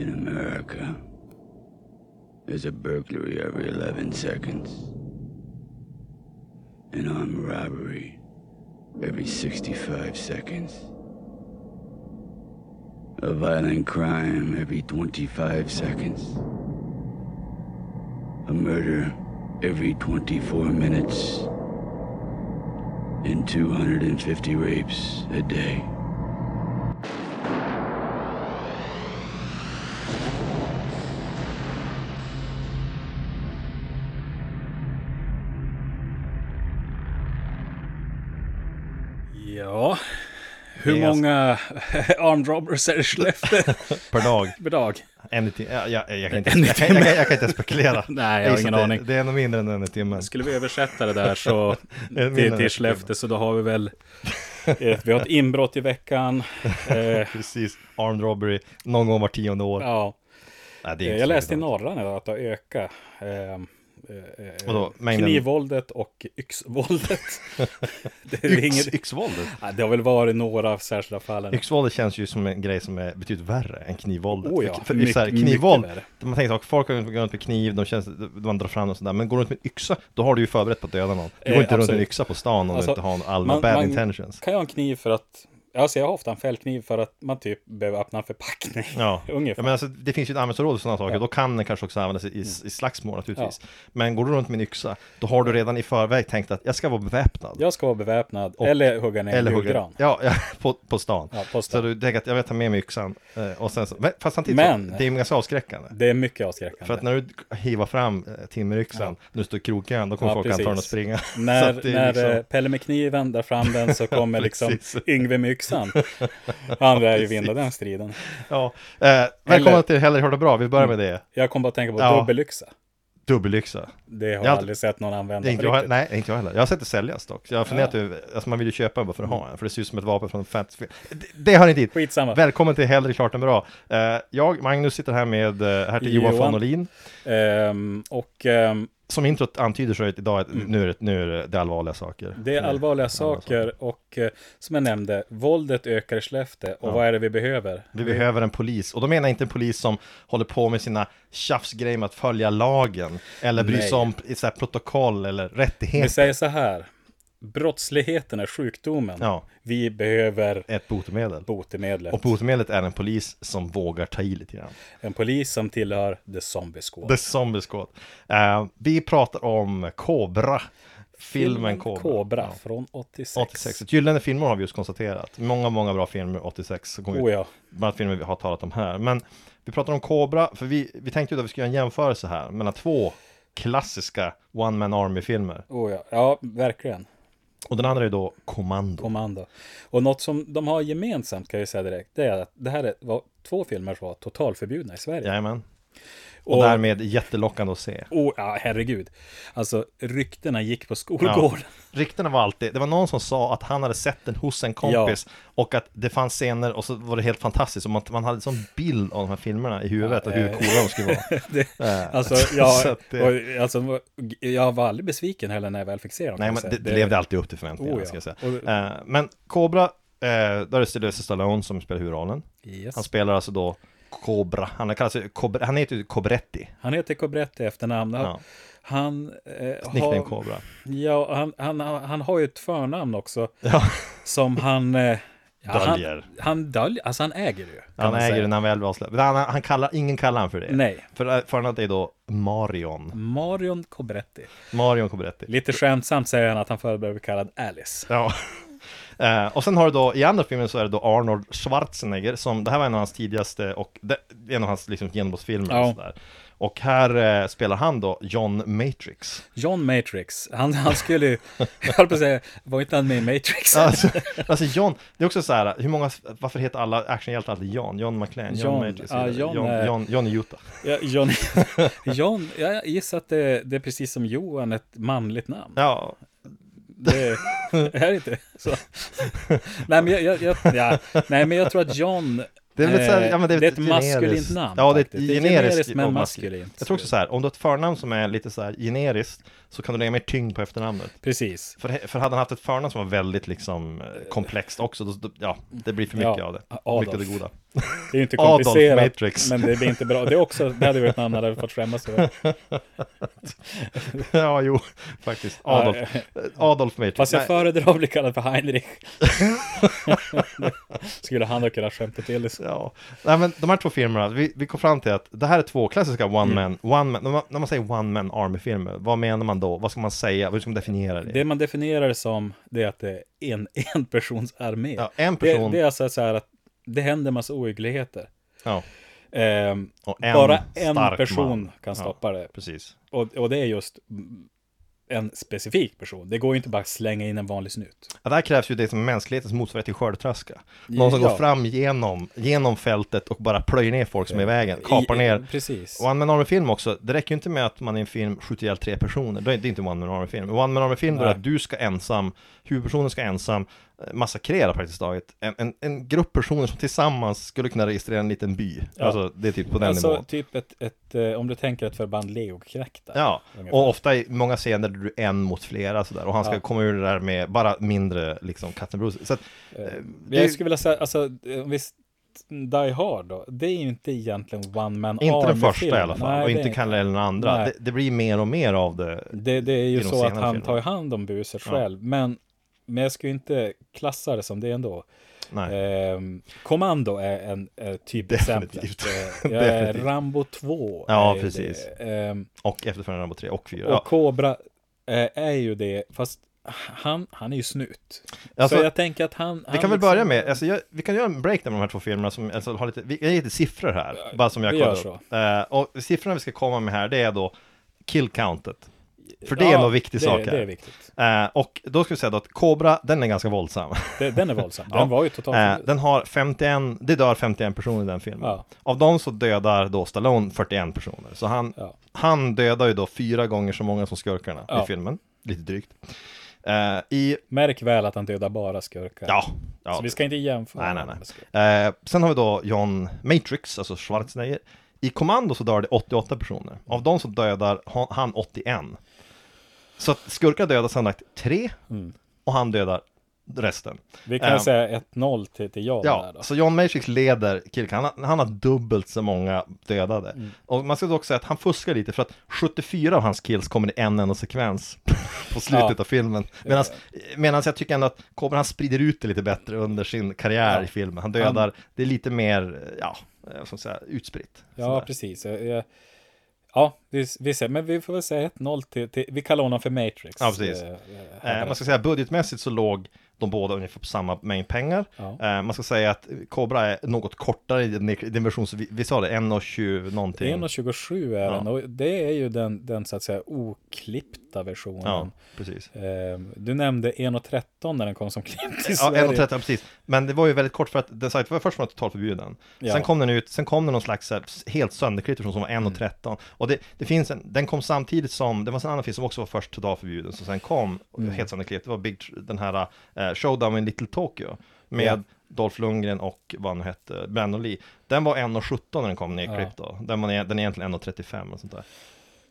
In America, there's a burglary every 11 seconds, an armed robbery every 65 seconds, a violent crime every 25 seconds, a murder every 24 minutes, and 250 rapes a day. Hur Det är många armed robbers är det i Skellefteå Per dag. per dag? En jag, kan inte, En i jag, kan, jag, kan, jag kan inte spekulera. Nej, jag har ingen att aning. Det, det är nog mindre än en i timmen. Skulle vi översätta det där så till, till Skellefteå så då har vi väl eh, Vi har ett inbrott i veckan. Eh, Precis. Armed robbery. Någon gång var tionde år. ja, Nej, det är Eh, jag läste i mycket. Norra nu att det har ökat. Eh, eh, mängden- knivvåldet och yxvåldet. det, är Yx, inget, yxvåldet. Ja, det har väl varit några särskilda fall. Yxvåldet känns ju som en grej som är betydligt värre än knivvåldet. Oh ja, för, mycket- så här, mycket knivvåld, värre. man tänker att folk går runt med kniv, de känns, man drar fram och sådär, men går du runt med yxa, då har du ju förberett på att döda någon. Du går Eh, inte runt med absolut. yxa på stan om Alltså, du inte har en allmän man- bad man- intentions. Kan jag ha en kniv för att Alltså jag har ofta en fällkniv för att man typ behöver öppna en förpackning. Ja, Ungefär. ja men alltså, det finns ju ett användningsområde för sådana saker, Ja. då kan den kanske också användas i, i slagsmål naturligtvis. Men går du runt med en yxa, då har du redan i förväg tänkt att jag ska vara beväpnad. Jag ska vara beväpnad. Och- eller hugga ner Eller en julgran. ja, ja på, på stan. Ja, på Så stan. du tänker att jag vill ta med mig yxan, eh, och sen så, fast samtidigt, Men- så, det är ganska avskräckande. Det är mycket avskräckande. För att när du hivar fram eh, timmeryxan, nu står krokön, då kommer Ja, folk antagligen att springa. När, Så när liksom- eh, Pelle med kniven drar fram den så kommer liksom. Yngve med yxan. Han lär ju vinna den striden. Ja, eh, välkomna Eller- till Hellre hör det bra, vi börjar med det. Jag kom bara att tänka på Ja. dubbelyxa. Dubbelyxa. Det har Jag aldrig sett någon använda inte jag, nej, inte jag heller. Jag har sett det säljas dock. Jag har funderat över, alltså man vill ju köpa en bara för att ha en, för det ser ut som ett vapen från en fantasy det, det hör inte hit. Skitsamma. Välkommen till Hellre klart än bra. Eh, jag, Magnus, sitter här med uh, hertig Johan Johan. von Olin. Ehm, och ehm, Som introt antyder så är det idag, Mm. nu, är det, nu är det, allvarliga saker. det är allvarliga saker och eh, som jag nämnde, våldet ökar i Skellefteå. Och vad är det vi behöver? Vi behöver en polis, och då menar jag inte en polis som håller på med sina tjafsgrejer med att följa lagen, eller bry sig om så här, protokoll eller Vi rättigheter. säger så här. Brottsligheten är sjukdomen. Ja, Vi behöver ett botemedel. botemedlet. Och botemedlet är en polis som vågar ta i lite grann. En polis som tillhör The Zombie Squad. The Zombie Squad. Eh, vi pratar om Cobra. Filmen Cobra. Cobra Ja. från 86. 86. Ett gyllene filmer har vi just konstaterat. Många, många bra filmer 86 som kom. Oh ja. Bland annat filmer vi har talat om här. Men vi pratar om Cobra, för vi, vi tänkte ju att vi skulle göra en jämförelse här mellan två klassiska One Man Army-filmer. Oh ja. ja, verkligen. Och den andra är då Commando. Kommando. Och något som de har gemensamt kan jag säga direkt, det är att det här är- var två filmer som var totalförbjudna i Sverige. Jajamän. Och, Och- därmed jättelockande att se. Oh, ja, herregud. Alltså, ryktena gick på skolgården. Ryktena var alltid, det var någon som sa att han hade sett den hos en kompis och att det fanns scener och så var det helt fantastiskt och man, man hade en sån bild av de här filmerna i huvudet och hur eh, coola de skulle vara. det, Eh, alltså, så jag, det- och, alltså, jag var aldrig besviken heller när jag väl fick se dem. Nej men det, det levde alltid upp till förväntningarna Oh, ja. ska jag säga. Och- Eh, men Cobra, eh, där är det Sylvester Stallone som spelar huvudrollen. Yes. Han spelar alltså då Cobra, han, kallas, Cobra, han heter Cobretti. Han heter Cobretti efternamn. Han, Ja. han, eh, har, Cobra. ja, han, han, han har ju ett förnamn också Ja, som han... Eh, ja, Döljer. Han, han döljer, alltså han äger det ju. han äger säga. den när han väl. Men Han, han kallar, ingen kallar han för det. Nej, För förnamnet är då Marion. Marion Cobretti. Marion Cobretti. Lite skämtsamt säger han att han förr blev kallad Alice. Ja. Eh, och sen har du då, i andra filmen så är det då Arnold Schwarzenegger som, det här var en av hans tidigaste och det, en av hans liksom genombrottsfilmer Ja. och sådär. Och här eh, spelar han då John Matrix. John Matrix, han, han skulle ju, jag höll på att säga, var inte han med i Matrix? Alltså, alltså John, det är också så här, hur många, varför heter alla actionhjältar alltid John? John McClane, John, John, Matrix, ja, John John, John, John i Utah. Ja, John, John, jag gissar att det, det är precis som Johan, ett manligt namn. Ja, Det är inte så. Nej, men jag, jag, jag, ja, nej, men jag tror att John, det är väl här, eh, ja, men det är, det är ett generiskt- maskulint namn. Ja, det är ett faktiskt. generiskt, men maskulint. Jag tror också så här, om du har ett förnamn som är lite så här generiskt så kan du lägga mer tyngd på efternamnet. Precis. För, för hade han haft ett förnamn som var väldigt liksom eh, komplext också, då, då, ja, det blir för mycket Ja, av det. Adolf. Mycket av det goda. Det är ju inte Adolf komplicerat, Matrix. men det blir inte bra. Det, är också, det hade varit namn hade fått skämmas över. ja, jo, faktiskt. Adolf, Ja, Adolf Matrix. Fast jag föredrar att bli kallad för Heinrich. Skulle han ha kunnat skämta till det. Ja, nej men de här två filmerna, vi, vi kom fram till att det här är två klassiska one Mm. man, one man när, man, när man säger one man army-filmer, vad menar man då? Vad ska man säga? Hur ska man definiera det? Det man definierar det som, det är att det är en, en persons armé. ja, en det, person det är alltså så här att det händer massa ohyggligheter. ja, och en bara en person man. kan Ja. stoppa det. Precis. Och, och det är just en specifik person. Det går ju inte bara att slänga in en vanlig snut. Ja, där krävs ju det som mänsklighetens motsvarighet till skördetröska. Någon som Ja. går fram genom, genom fältet och bara plöjer ner folk som är i vägen, kapar I- ner. Precis. Och One Man Army-film också, det räcker ju inte med att man i en film skjuter ihjäl tre personer, det är inte One Man Army-film. One Man Army-film då är att du ska ensam, huvudpersonen ska ensam eh, massakrera praktiskt taget en, en, en grupp personer som tillsammans skulle kunna registrera en liten by. Ja. Alltså det är typ på den alltså nivån. typ ett, ett, eh, om du tänker ett förband legoknektar. Ja, ungefär. och ofta i många scener där du är en mot flera sådär, och han ska Ja. komma ur det där med bara mindre liksom katten Bruce. Så att, Eh, det- Jag skulle vilja säga, alltså, eh, om vi Die Hard då, det är ju inte egentligen One Man inte den första Army-film. i alla fall, Nej, och det inte Kalle eller den andra. Det, det blir mer och mer av det. Det, det är ju så att han filmerna. tar hand om buset Ja. själv, men, men jag skulle inte klassa det som det ändå. Ehm, Kommando är en. Eh, är Definitivt. Rambo 2. Ja, precis. Ehm, Och efterföljande Rambo 3 och 4. och Ja. Cobra eh, är ju det, fast han, han är ju snut. Alltså, så jag tänker att han... Vi han kan väl liksom- börja med, alltså jag, vi kan göra en breakdown med de här två filmerna som alltså, har lite, vi, jag ger lite siffror här, bara som jag vi kollar upp. Eh, och siffrorna vi ska komma med här, det är då kill countet. För det är Ja, nog viktig det, sak Det är här. viktigt. Eh, och då ska vi säga då att Cobra, den är ganska våldsam. Det, den är våldsam. Den Ja. var ju totalt... Eh, den har 51, det dör 51 personer i den filmen. Ja. Av dem så dödar då Stallone 41 personer. Så han, han dödar ju då fyra gånger så många som skurkarna i filmen. Lite drygt. Eh, I, Märk väl att han dödar bara skurkar. ja, ja. Så vi ska inte jämföra. Nej, nej, nej. Eh, sen har vi då John Matrix, alltså Schwarzenegger. I kommando så dör det 88 personer. Av dem så dödar han 81. Så att skurkar dödar sammanlagt tre Mm. och han dödar resten. Vi kan Eh, säga 1-0 till, till John Ja, så John Matrix leder Killcam. Han, har- han har dubbelt så många dödade. Mm. Och man ska dock säga att han fuskar lite för att 74 av hans kills kommer i en enda sekvens på slutet Ja. av filmen. Medan jag tycker ändå att Cobra han sprider ut det lite bättre under sin karriär Ja. i filmen. Han dödar, det är lite mer, ja, eh, man säga, utspritt. Ja, precis. Jag, jag, ja, vi, vi ser. Men vi får väl säga 1-0 till, till... Vi kallar honom för Matrix. Ja, precis. Eh, man ska säga budgetmässigt så låg de båda ungefär på samma mängd pengar. Ja. Eh, man ska säga att Cobra är något kortare i den, i den version, vi, vi sa det, 1,20 någonting. 1.27 är Ja. den och det är ju den, den så att säga oklippta versionen. Ja, precis. Eh, du nämnde 1.13 när den kom som klipp till Ja, Sverige. 1,30 precis. Men det var ju väldigt kort för att den sajten var först var den totalförbjuden. Ja. Sen kom den ut, sen kom det någon slags här, helt sönderklippt version som var 1,13. Och det, det finns en, den kom samtidigt som, det var en annan film som också var först totalförbjuden, som sen kom Mm. helt sönderklippt. Det var Big, den här Showdown in Little Tokyo. Med Ja. Dolph Lundgren och vad han nu hette, Brandon Lee. Den var 1,17 när den kom nedklippt då. Den, var, den är egentligen 1,35 och sånt där. Så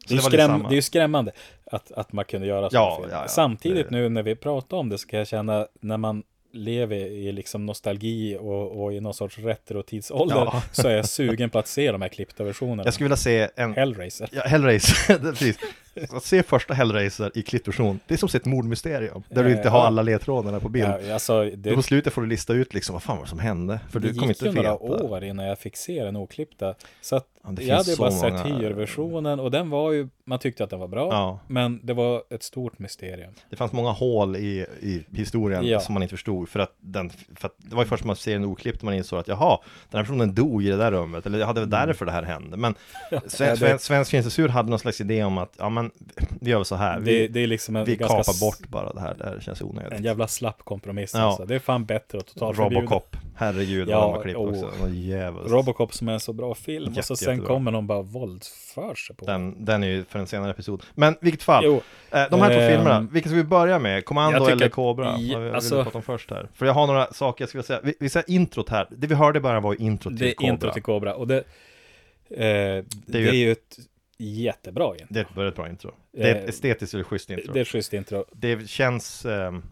Det är, lite skräm, det är ju skrämmande att, att man kunde göra så. Ja, ja, ja. Samtidigt Det- nu när vi pratar om det så kan jag känna när man lever i liksom nostalgi och, och i någon sorts retro-tidsålder Ja. så är jag sugen på att se de här klippta versionerna. Jag skulle vilja se en, Hellraiser. Ja, Hellraiser, det precis. Att se första Hellraiser i klippversion, det är som ett mordmysterium. Där du inte har alla ledtrådarna på bild. Ja, alltså, det, på slutet får du lista ut liksom, vad fan var det som hände? För det du kommer gick inte ju några år innan jag fick se den oklippta. Så att Ja, det jag hade bara så sett många- hyrversionen och den var ju, man tyckte att den var bra. Ja, Men det var ett stort mysterium. det fanns många hål i, i historien Ja. som man inte förstod. För att, den, för att det var ju först när man ser den oklippt man insåg att jaha, den här personen dog i det där rummet. Eller ja, det var därför det här hände. Men sven, det- sven, Svensk Filmcensur hade någon slags idé om att, ja men, vi gör väl så här. Vi, Det, det är liksom en vi kapar bort bara det här, det här känns onödigt. En jävla slapp kompromiss Ja. alltså. Det är fan bättre att totalförbjuda. Robocop, herregud Ja, vad de har klippt oh. också. Jävels. Robocop som är en så bra film och så Jätte- sen jättebra. kommer någon bara våldsför sig på Den, den är ju för en senare episod. Men vilket fall, Jo, eh, de här två ehm, filmerna, vilka ska vi börja med? jag Commando tycker eller Cobra? i- vad vill alltså- du prata om först här? För jag har några saker jag skulle säga. Vi, vi säger introt här. Det vi hörde bara var intro till det är Cobra. intro till Cobra och det, eh, det, är ju ett jättebra intro. Det är ett väldigt bra intro. Det är ett Eh, estetiskt väldigt schysst intro. Det Det, är ett schysst intro. känns... ehm,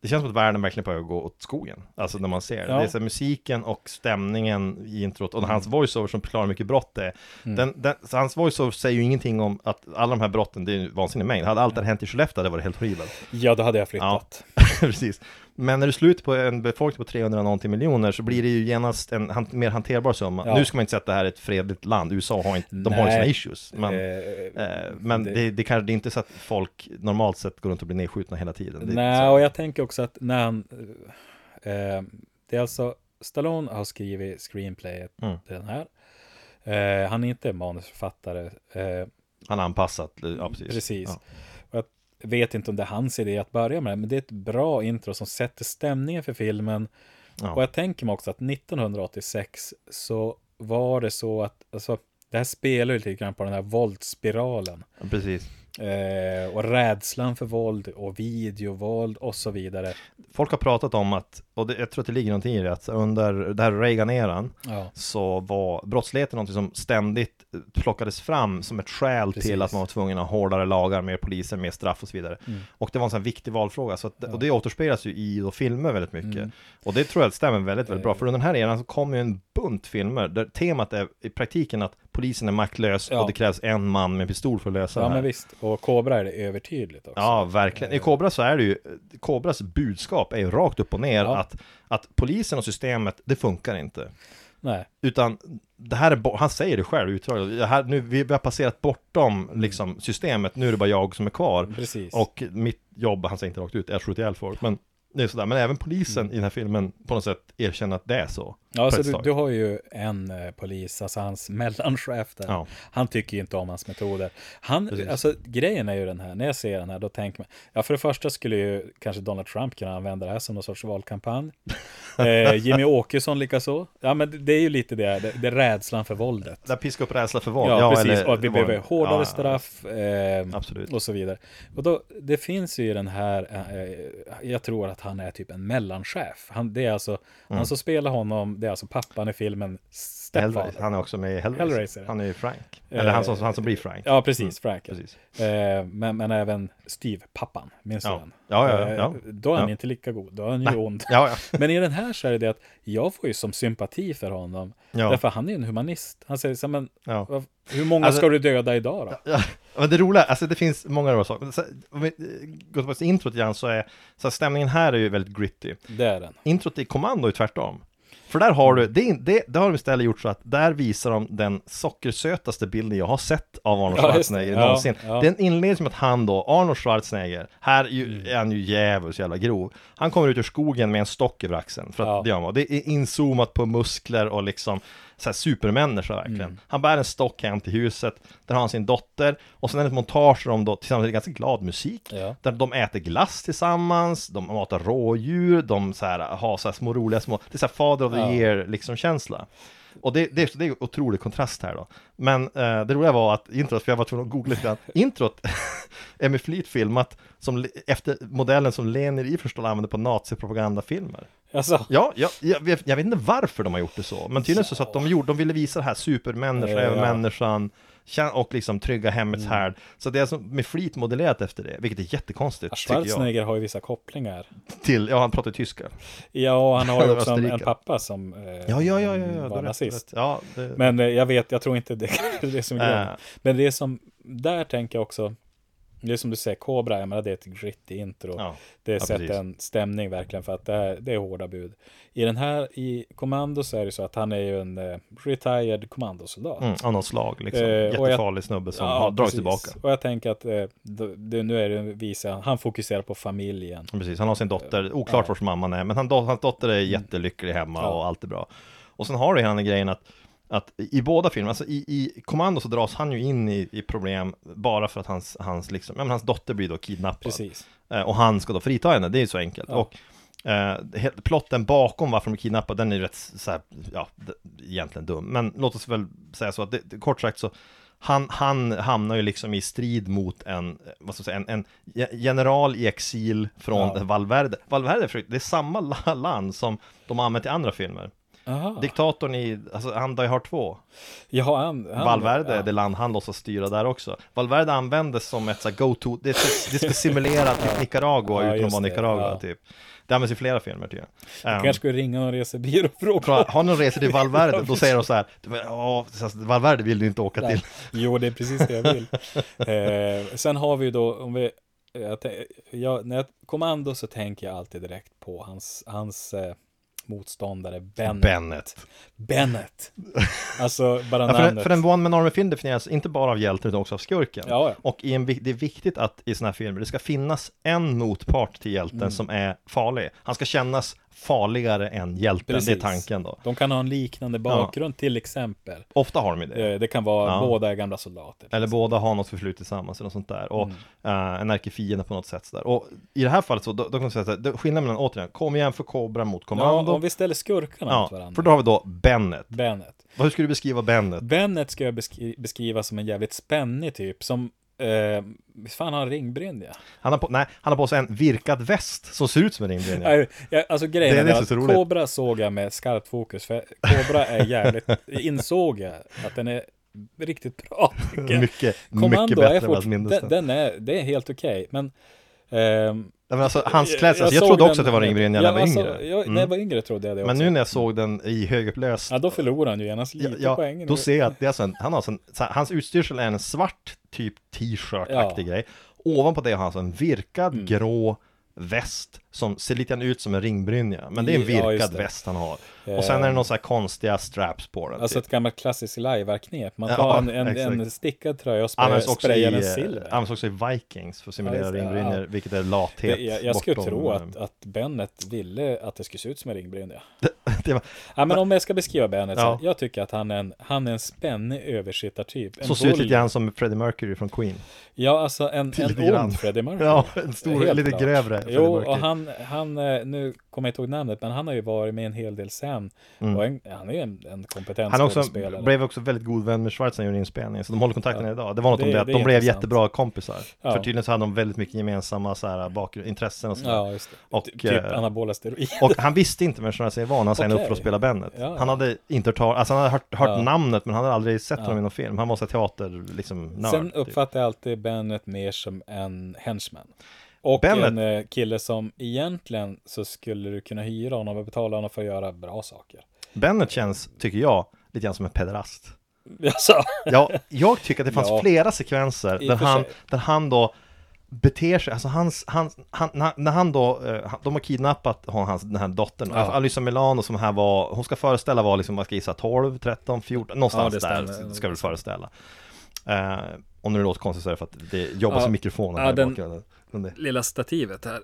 det känns som att världen verkligen på att gå åt skogen. Alltså när man ser det. Ja. Det är så musiken och stämningen i introt och hans voiceover som förklarar hur mycket brott det är. Mm. Den, den, så hans voiceover säger ju ingenting om att alla de här brotten, det är ju vansinnig mängd. Hade allt det här hänt i Skellefteå hade det varit helt horribelt. Ja, då hade jag flyttat. Precis. Men när du slutar på en befolkning på 300 någonting miljoner så blir det ju genast en han, mer hanterbar summa. Ja. Nu ska man inte säga att det här är ett fredligt land. USA har inte, de har Nej. sina issues. Men, Eh, eh, men det- det, det, det är inte så att folk normalt sett går runt och blir nedskjutna hela tiden. Det Nej, och jag tänker också att när han... Eh, det är alltså, Stallone har skrivit screenplayet Mm. den här. Eh, han är inte manusförfattare. Eh, Han har anpassat, ja precis. Precis. Ja. Vet inte om det är hans idé att börja med det, men det är ett bra intro som sätter stämningen för filmen. Ja. Och jag tänker mig också att 1986 så var det så att, alltså, det här spelar ju lite grann på den här våldsspiralen. Precis. Eh, och rädslan för våld och videovåld och så vidare. Folk har pratat om att, och det, jag tror att det ligger någonting i det, att under det här Reagan-eran Ja, så var brottsligheten någonting som ständigt plockades fram som ett skäl Precis. till att man var tvungen att ha hårdare lagar, mer poliser, mer straff och så vidare. Mm. Och det var en sån här viktig valfråga, så att, Ja. och det återspeglas ju i då filmer väldigt mycket. Mm. Och det tror jag stämmer väldigt, väldigt bra, Eh. för under den här eran så kom ju en bunt filmer där temat är i praktiken att polisen är maktlös Ja. och det krävs en man med pistol för att lösa ja det här. men visst. Och Cobra är det övertydligt också. Ja, verkligen. I Eh. Cobra så är det ju, Cobras budskap är ju rakt upp och ner Ja. Att, att polisen och systemet, det funkar inte. Nej, Utan det här är, han säger det själv utdraget, det här, nu, vi har passerat bortom liksom systemet, nu är det bara jag som är kvar. precis. Och mitt jobb, han säger inte rakt ut, är att skjuta ihjäl folk, men det är sådär. Men även polisen Mm. i den här filmen på något sätt erkänner att det är så. Ja, så du, du har ju en eh, polis, alltså hans mellanchef där. Ja. Han tycker ju inte om hans metoder. Han, Precis. alltså grejen är ju den här, när jag ser den här, då tänker man, ja för det första skulle ju kanske Donald Trump kunna använda det här som någon sorts valkampanj. Eh, Jimmy Åkesson likaså. Ja men det, det är ju lite det, det, det är rädslan för våldet. Där piska upp rädsla för våld. Ja, precis, eller- och att vi det behöver hårdare ja, straff eh, och så vidare. Och då, det finns ju den här, eh, jag tror att han är typ en mellanchef. Han, det är alltså, Mm. han som spelar honom, det är alltså pappan i filmen Stepfather. Han är också med i Hellraiser. Hellraiser. Han är ju Frank. Eller han som, han som blir Frank. Ja, precis, Frank. Precis. Eh, men, men även Steve, pappan, minns du Ja. den? Ja, ja, Eh, ja. Då är han inte lika god, då är han ju ond. Ja, ja. Men i den här så är det att jag får ju som sympati för honom. Ja. Därför han är ju en humanist. Han säger så här, men ja. hur många Alltså- ska du döda idag då? Ja, men det roliga, alltså det finns många roliga saker. Så- Om vi eh, går tillbaka till introt igen så är så här, stämningen här är ju väldigt gritty. Det är den. Introt i Kommando är tvärtom. För där har du, det, det, det har de istället gjort så att där visar de den sockersötaste bilden jag har sett av Arnold. Schwarzenegger Ja, någonsin. ja. Den inleds med att han då, Arnold Schwarzenegger, här är är han ju djävulskt jävla grov. Han kommer ut ur skogen med en stock över axeln, för att Ja. det gör. Och Det är inzoomat på muskler och liksom så här supermänniska verkligen. Mm. Han bär en stock hem till huset, där har han sin dotter, och sen är det ett montage där de då tillsammans med ganska glad musik, Ja. där de äter glass tillsammans, de matar rådjur, de så här, har så här små roliga små, det är så här father of the Ja. year liksom känsla. Och det, det, är- det är otrolig kontrast här då. Men eh, det roliga var att introt, för jag var tvungen att googla lite grann, introt är med flit filmat som, efter modellen som Leni Riefenstahl använde på nazipropagandafilmer. Alltså, Ja, jag, jag, vet- jag vet inte varför de har gjort det så, men tydligen så att de gjorde, de ville visa det här supermänniskan, Ja. övermänniskan, kän- och liksom trygga hemmets Mm. härd. Så det är alltså med flit modellerat efter det, vilket är jättekonstigt. Schwarzenegger har ju vissa kopplingar. Till, ja han pratar tyska. Ja, och han har ju är också en, en pappa som eh, Ja, ja, ja, ja, var nazist. Ja, det, Men eh, jag vet, jag tror inte det är det som är Äh. Men det som, där tänker jag också, det är som du säger, Cobra, jag menar det är ett gritty intro. ja, det ja, sätter en stämning verkligen för att det är, det är hårda bud. I den här, i Kommando så är det så att han är ju en eh, retired kommandosoldat. mm, av något slag liksom. Eh, och jag- Jättefarlig snubbe som har dragit tillbaka. Och jag tänker att eh, det, nu är det visa, han fokuserar på familjen. Precis, han har sin dotter, oklart Ja. Vars mamman är, men han, hans dotter är jättelycklig hemma Ja. och allt är bra. Och sen har du hela den grejen att att i båda filmerna, alltså i, i Kommando så dras han ju in i, i problem bara för att hans, hans, liksom, ja, men hans dotter blir då kidnappad. Precis. Eh, och han ska då frita henne, det är ju så enkelt. Ja. Och eh, plotten bakom varför de är kidnappade, den är ju rätt så här, ja, egentligen dum. Men låt oss väl säga så att, det, kort sagt så, han, han hamnar ju liksom i strid mot en, vad ska jag säga, en, en ge- general i exil från Ja. Valverde. Valverde, det är samma la- land som de har använt i andra filmer. Aha. Diktatorn i, alltså han Die Hard 2 Ja, han, han, Valverde, ja. det land han låtsas styra där också Valverde användes som ett så go-to, det, ska- det ska simulera typ Nicaragua Ja, utan att vara Nicaragua ja. typ Det används i flera filmer Jag um, kanske skulle ringa någon resebyrå och fråga. Har ni resor till Valverde, då säger de så här Ja, Valverde vill du inte åka Nej. till Jo, det är precis det jag vill. eh, sen har vi ju då, om vi, jag, när jag kommando så tänker jag alltid direkt på hans, hans eh, motståndare Bennett. Bennet Bennett. Alltså, bara ja, för, namnet. för en one man army film definieras inte bara av hjälten utan också av skurken Ja, ja. Och en, det är viktigt att i sådana här filmer, det ska finnas en motpart till hjälten Mm. som är farlig Han ska kännas farligare än hjälten, det Precis. är tanken då De kan ha en liknande bakgrund till exempel. Ofta har de ju det Eh, Det kan vara Ja. båda är gamla soldater. Eller båda har något förflutet tillsammans eller något sånt där. Och Mm. eh, en ärkefiende på något sätt sådär. Och i det här fallet så, då, då kan man säga att det- skillnaden mellan, återigen, kom igen för Cobra mot Ja, kommando. om vi ställer skurkarna mot Ja, varandra. för då har vi då Bennet. Bennett. Vad- Hur skulle du beskriva Bennet? Bennett ska jag beskri- beskriva som en jävligt spännig typ, som Eh, visst fan har han ringbrynja? Han har på, nej, han har på sig en virkad väst som ser ut som en ringbrynja. Alltså grejen Det är det är att så. Cobra såg jag med skarpt fokus, för Cobra är jävligt, insåg jag att den är riktigt bra. Mycket, mycket Kommando bättre är än vad jag minns den, den. är, det är helt okej, men ehm, Men alltså, hans klädsel, jag, såg trodde också den- att det var ringbrynja när jag var alltså, yngre. Jag, Mm. När jag var yngre trodde jag det också. Men nu när jag såg den i högupplöst Ja, då förlorar han ju genast lite ja, poäng. då ser jag att det är alltså en, han har alltså en, hans utstyrsel är en svart typ t-shirt-aktig Ja. grej. Ovanpå det har han alltså en virkad Mm. grå väst som ser lite grann ut som en ringbrynja. Men det är en Ja, virkad det. väst han har. Och sen är det några så här konstiga straps på den. Alltså typ. ett gammalt klassiskt lajvarknep. Man Ja, tar en, en, exakt. en stickad tröja och sprayar i, den eh, silver. används också i Vikings för att simulera Ja, ringbrynjor, ja. vilket är lathet. Det, jag, jag skulle tro eh, att, att Bennett ville att det skulle se ut som en ringbrynja. var, Ja, men om jag ska beskriva Bennett, Ja. jag tycker att han är en, han är en spännig översittartyp. En så ser ut lite grann som Freddie Mercury från Queen. Ja, alltså en, en ond Freddie Mercury. Ja, en stor, Helt lite klart. grövre Freddie Jo, Mercury. och han, han, eh, nu kommer jag inte ihåg namnet, men han har ju varit med en hel del sen. Mm. En, han är ju en, en kompetent Han också, blev också väldigt god vän med Schwarzenegger under inspelningen, så de håller kontakten Ja. idag. Det var något Det- om det, att det de blev intressant. jättebra kompisar. Ja. För tydligen så hade de väldigt mycket gemensamma så här, bakgrund, intressen och sådär. Ja, just det. Och, typ eh, anabola steroider. Och han visste inte vem Schwarzenegger var när han signade upp för att spela Bennet. Ja. Han hade inte hört, alltså han hade hört, hört namnet men han hade aldrig sett honom i någon film. Han var så här teater, liksom, nörd. Sen typ. uppfattar jag alltid Bennett mer som en henchman. Och Bennett- en eh, kille som egentligen så skulle du kunna hyra honom och betala honom för att göra bra saker. Bennet känns, tycker jag, lite grann som en pederast. Alltså, Ja, jag tycker att det fanns Ja. flera sekvenser I där han, där han då beter sig, alltså hans, hans, han, när, han då, eh, han- de har kidnappat hans, den här dottern, Ja. alltså Alyssa Milano som här var, hon ska föreställa vara liksom, vad ska gissa, 12, 13, 14, någonstans Ja, där ska väl föreställa. Eh, om det låter konstigt så är det för att det jobbas Ja. i mikrofonen Ja, här i den- bakgrunden. Det, lilla stativet här.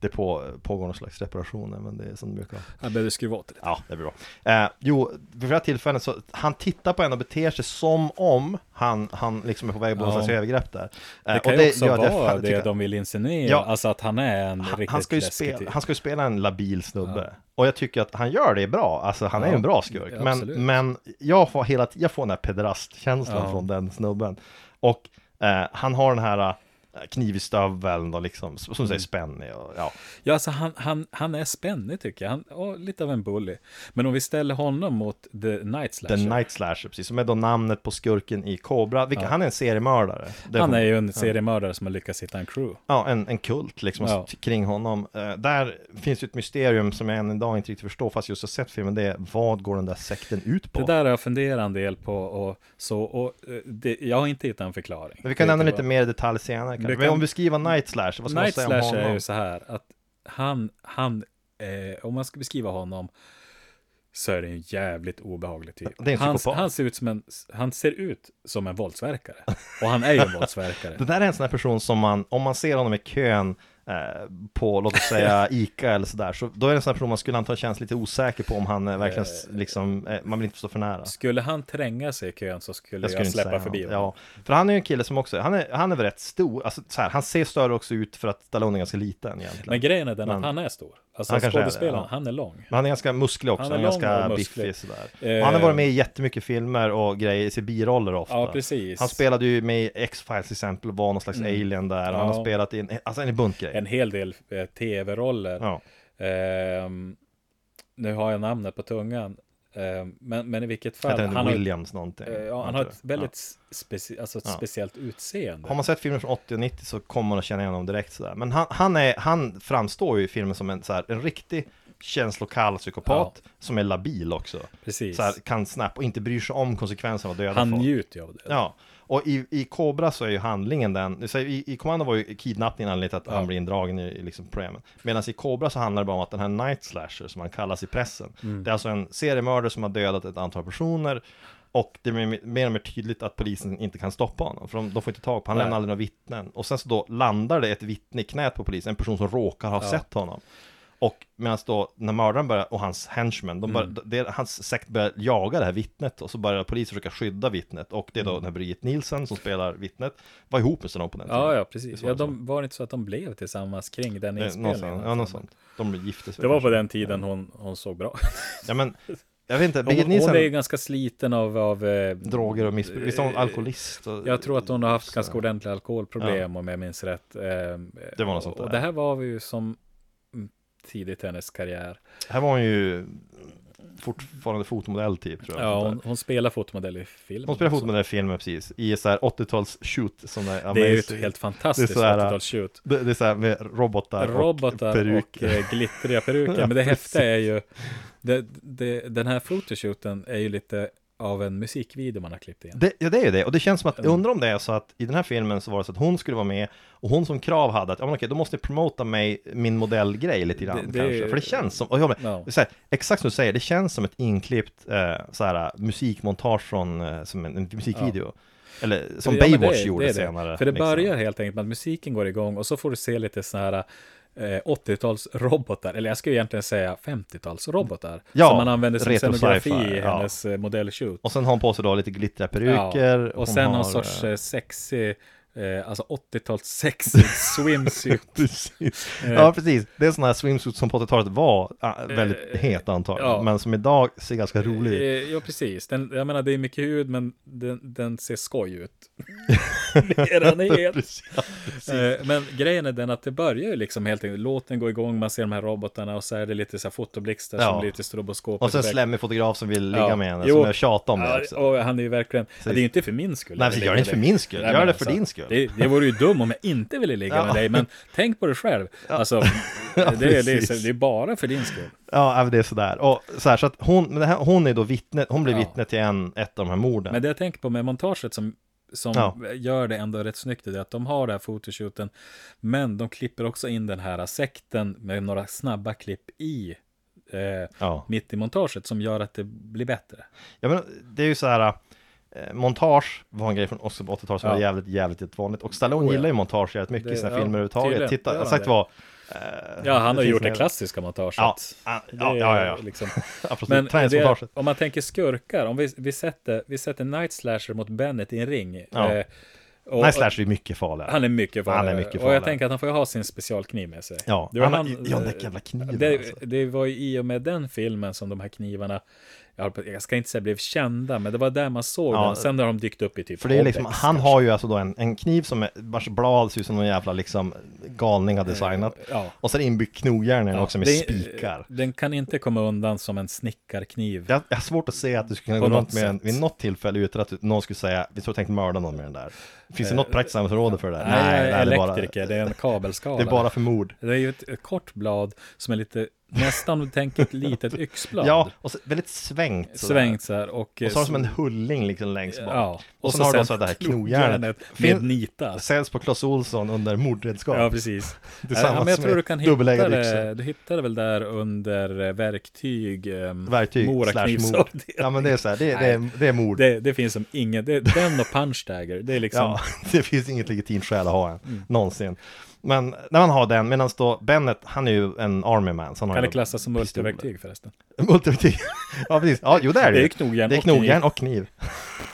det på, pågår någon slags reparationer, men det är som det brukar. Jag behöver skruva åt det lite. Ja, det blir bra. Eh, jo, vid flera tillfällen så, han tittar på henne och beter sig som om han, han liksom är på väg att begå Ja. slags övergrepp där. Eh, Det kan och ju också jag vara det tycker- de vill insinuera. Ja. Alltså att han är en han, riktigt han, ska ju spela, typ. han ska ju spela en labil snubbe. Ja. Och jag tycker att han gör det bra, alltså han är Ja, ju en bra skurk. ja, men, men jag får hela jag får den här pederastkänslan Ja. från den snubben. Och eh, han har den här kniv i stöveln och liksom, som Mm. säger spännig och ja. Ja, alltså han, han, han är spännig tycker jag. Han, åh, lite av en bully. Men om vi ställer honom mot The Night Slasher. The Night Slasher, precis, som är då namnet på skurken i Cobra, vilka, Ja. han är en seriemördare. Det han är ju en seriemördare som har lyckats hitta en crew. Ja, en, en kult liksom Ja. kring honom. Eh, där finns ju ett mysterium som jag än idag inte riktigt förstår, fast just har sett filmen, det är vad går den där sekten ut på? Det där har jag funderat en del på och så, och eh, det, jag har inte hittat en förklaring. Men vi kan nämna lite mer i detalj senare Men kan- om vi skriver Night Slash, vad ska Night man säga om Slash är honom? ju så här att han, han, eh, om man ska beskriva honom så är det en jävligt obehaglig typ. Är han, han, ser ut som en, han ser ut som en våldsverkare. Och han är ju en våldsverkare. Det där är en sån här person som man, om man ser honom i kön på, låt oss säga, Ica eller sådär, så då är det en sån här person man skulle antagligen kännas lite osäker på om han eh, verkligen s- liksom, eh, man vill inte stå för nära. Skulle han tränga sig i kön så skulle jag, skulle inte släppa förbi honom. Ja, för han är ju en kille som också, han är, han är väl rätt stor, alltså så här, han ser större också ut för att Stallone är ganska liten egentligen. Men grejen är den Men- att han är stor. Alltså Han är skådespelaren, ja. han är lång. Men han är ganska musklig också, Han han är är, lång ganska biffig sådär. Eh, han har varit med i jättemycket filmer och grejer, i sig biroller ofta. Ja, precis. Han spelade ju med i X-Files till exempel, var någon slags Mm. alien där, och han Ja. har spelat i en, alltså en bunt grejer. En hel del eh, tv-roller. Ja. Ehm, nu har jag namnet på tungan. Eh, men, men i vilket fall. Han har, Williams någonting? eh, ja, han har ett väldigt speci alltså ett Ja. speciellt utseende. Har man sett filmer från 80 och 90 så kommer man att känna igen honom direkt sådär. Men han, han, är, han framstår ju i filmen som en, så här, en riktig känslokall psykopat som är labil också. Precis. Så här, kan snabbt och inte bryr sig om konsekvenserna av döda Han folk. njuter ju av det. Ja, och i, i Cobra så är ju handlingen den, så i, i Commando var ju kidnappningen anledningen till att Ja. han blir indragen i, i liksom programmen. Medan i Cobra så handlar det bara om att den här Night Slasher som han kallas i pressen, Mm. det är alltså en seriemördare som har dödat ett antal personer och det blir mer och mer tydligt att polisen inte kan stoppa honom, för de, de får inte tag på han Nej. lämnar aldrig några vittnen. Och sen så då landar det ett vittne i knät på polisen, en person som råkar ha Ja. sett honom. Och medan då, när mördaren börjar, och hans henchmen, de börjar, Mm. det, hans sekt börjar jaga det här vittnet och så börjar polisen försöka skydda vittnet och det är då Mm. den här Brigitte Nielsen som spelar vittnet var ihop med Stallone på den Ja, tiden. ja, precis. Ja, var så. de, var det inte så att de blev tillsammans kring den inspelningen? ja, något sånt. De gifte sig Det var på den tiden hon, hon såg bra. Ja men, jag vet inte, Hon, Brigitte hon Nielsen, är ju ganska sliten av, av eh, droger och missbruk, visst är hon alkoholist? Och, Jag tror att hon har haft så- ganska ordentliga alkoholproblem om jag minns rätt. Eh, Det var något sånt och, och där. det här var ju som tidigt i hennes karriär. Här var hon ju fortfarande fotomodell typ tror jag. Ja, hon, hon spelar fotomodell i film. hon spelar fotomodell i filmen precis, i så här 80-tals shoot som det är. Det är ju ett helt fantastiskt Det är så här, 80-talsshoot. det, det är så här med robotar, Robotar och och, peruk. eh, glittriga peruker. Ja, Men det häftiga är ju, det, det, den här fotoshooten är ju lite av en musikvideo man har klippt in. Det, ja det är ju det, och det känns som att, jag Mm. undrar om det är så att i den här filmen så var det så att hon skulle vara med och hon som krav hade att, ja men okej, då måste jag promota mig, min modellgrej lite grann Det- det- kanske, för det känns som, och jag, men, Ja. så här, exakt som du säger, det känns som ett inklippt eh, så här, musikmontage från, eh, som en, en musikvideo. Eller som Ja, Baywatch det gjorde är det. senare. För det liksom. börjar helt enkelt med att musiken går igång och så får du se lite sådana här eh, 80-tals robotar, eller jag skulle egentligen säga 50-tals robotar. Ja, som man använder som scenografi i ja. hennes eh, modellshoot. Och sen har hon på sig då lite glittriga peruker. och hon sen har, någon sorts eh, eh, sexig, eh, alltså 80-tals sexig swimsuit. Precis. Eh, Ja, precis. Det är sådana här swimsuits som på 80-talet var ah, väldigt Eh, het antagligen, ja. men som idag ser ganska rolig ut. Eh, Ja, precis. Den, jag menar, det är mycket hud, men den, den ser skoj ut. Mer än het. Precis. Ja, precis. Eh, Men grejen är den att det börjar ju liksom helt enkelt, låten går igång, man ser de här robotarna och så är det lite så här fotoblixtar Ja. som blir lite stroboskop. Och sen iväg. slemmig fotograf som vill ligga med henne, Jo. som jag tjatar om det också. och han är ju verkligen, det är ju inte för min skull. Nej, gör det inte för min skull, gör det för alltså, din skull. Det, det vore ju dum om jag inte ville ligga Ja. med dig, men tänk på dig själv. Alltså, Ja, det, det, är, det är bara för din skull. Ja, det är sådär. Och så, här, så att hon, det här, hon är då vittne, hon blir Ja. vittne till en, ett av de här morden. Men det jag tänker på med montaget som, som Ja. gör det ändå rätt snyggt, är att de har det här fotoshooten, men de klipper också in den här sekten med några snabba klipp i eh, Ja. mitt i montaget som gör att det blir bättre. ja, men det är ju så här. Eh, montage var en grej från också på 80-talet som Ja. var jävligt, jävligt vanligt. Och Stallone Oh, ja. gillar ju montage jävligt mycket i Det- sina ja, filmer överhuvudtaget. Titta, Gör han sagt vad. eh, Ja, han har finns gjort det klassiska montaget. Ja, ja, Det ja, är ja, ja. Liksom. Men det, om man tänker skurkar, om vi, vi, sätter, vi sätter Night Slasher mot Bennett i en ring. Ja. eh, och, Nej, Slash är mycket farligare. Han är mycket farligare. Han är mycket Och farligare. jag tänker att han får ju ha sin specialkniv med sig. Ja, Det var han, han, ja, den eh, jävla kniven Det, alltså. det var ju i och med den filmen som de här knivarna, jag, ska inte säga blev kända, men det var där man såg Ja, den. Sen har de dykt upp i typ För det är liksom, Codex, han kanske. har ju alltså då en, en kniv som är, vars blad ser ut som någon jävla liksom galning har designat. Ja. Och sen inbyggt knogjärn Ja, också med det- spikar. Den kan inte komma undan som en snickarkniv. Jag, jag har svårt att se att du skulle kunna gå runt med en, sätt. vid något tillfälle utan att någon skulle säga Vi tror tänkt mörda någon med den där Finns det Eh, något praktiskt användningsområde för det där? Nej, det är bara, elektriker, det är en kabelskala. det är bara för mord Det är ju ett, ett kort blad som är lite, nästan tänker ett litet yxblad. Ja, och så, väldigt svängt sådär. Svängt så här och... Och så har det som en hulling liksom längst bak Ja, Och sen har du alltså det här knogjärnet med nitar. Säljs på Clas Ohlson under mordredskap Ja, precis. Tillsammans ja, men jag tror du kan hitta det, du hittar det väl där under eh, verktyg, eh, Verktyg slash mord. Ja men det är så här, det, det, är, det är mord Det, det finns som ingen, det, den och punch dagger, det är liksom, Ja, det finns inget legitimt skäl att ha en, Mm. någonsin. Men när man har den, medan då Bennett, han är ju en army man. Så han kan det klassas som multiverktyg förresten? Multiverktyg. ja, precis. Ja, jo det är det Det är knogjärn Det är och kniv. knogjärn och kniv.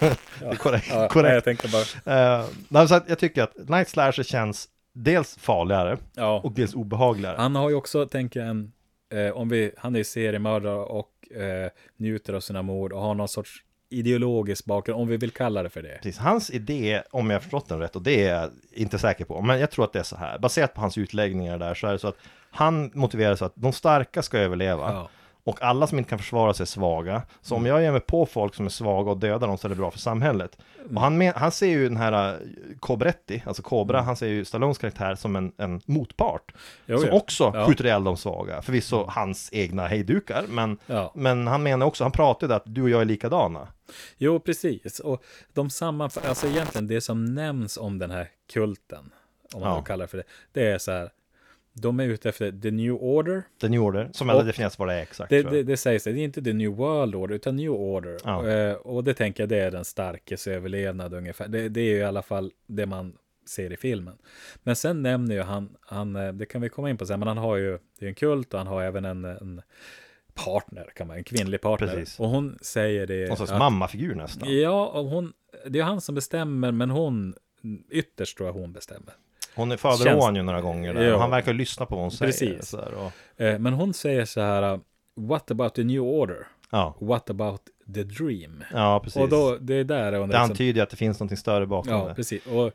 Ja. Det är korrekt. Ja, korrekt. Jag tänkte bara, Uh, nej, så att jag tycker att Night Slasher känns dels farligare ja. och dels obehagligare. Han har ju också, tänker jag, en, eh, om vi, han är ju seriemördare och eh, njuter av sina mord och har någon sorts ideologisk bakgrund, om vi vill kalla det för det. Precis. Hans idé, om jag har förstått den rätt, och det är jag inte säker på, men jag tror att det är så här, baserat på hans utläggningar där, så är det så att han motiverar så att de starka ska överleva. Ja. Och alla som inte kan försvara sig är svaga. Så om jag ger mig på folk som är svaga och dödar dem så är det bra för samhället. Och han, men, han ser ju den här uh, Cobretti, alltså Cobra, han ser ju Stallones karaktär som en, en motpart. Jo, som ja. också Ja. skjuter ihjäl de svaga. Förvisso hans egna hejdukar, men, Ja. men han menar också, han pratar ju att du och jag är likadana. Jo, precis. Och de sammanfattar, alltså egentligen det som nämns om den här kulten, om man Ja. kallar för det, det är så här, de är ute efter the new order. The New Order, som aldrig definieras vad det är exakt. Det, det, det sägs, det är inte the new world order, utan new order. Ja. Eh, och det tänker jag, det är den starkes överlevnad ungefär. Det, det är ju i alla fall det man ser i filmen. Men sen nämner ju han, han eh, det kan vi komma in på sen, men han har ju, det är en kult och han har även en, en partner, kan man, en kvinnlig partner. Precis. Och hon säger det. Någon att- mammafigur nästan. Ja, och hon, det är han som bestämmer, men hon, ytterst tror jag hon bestämmer. Hon är han ju några gånger där, Ja. han verkar lyssna på vad hon säger. Precis. Så där, och, Eh, Men hon säger så här, uh, what about the new order? ja. What about the dream? ja, precis. Och då, det är där hon det antyder ju att det finns någonting större bakom Ja, det. precis. Och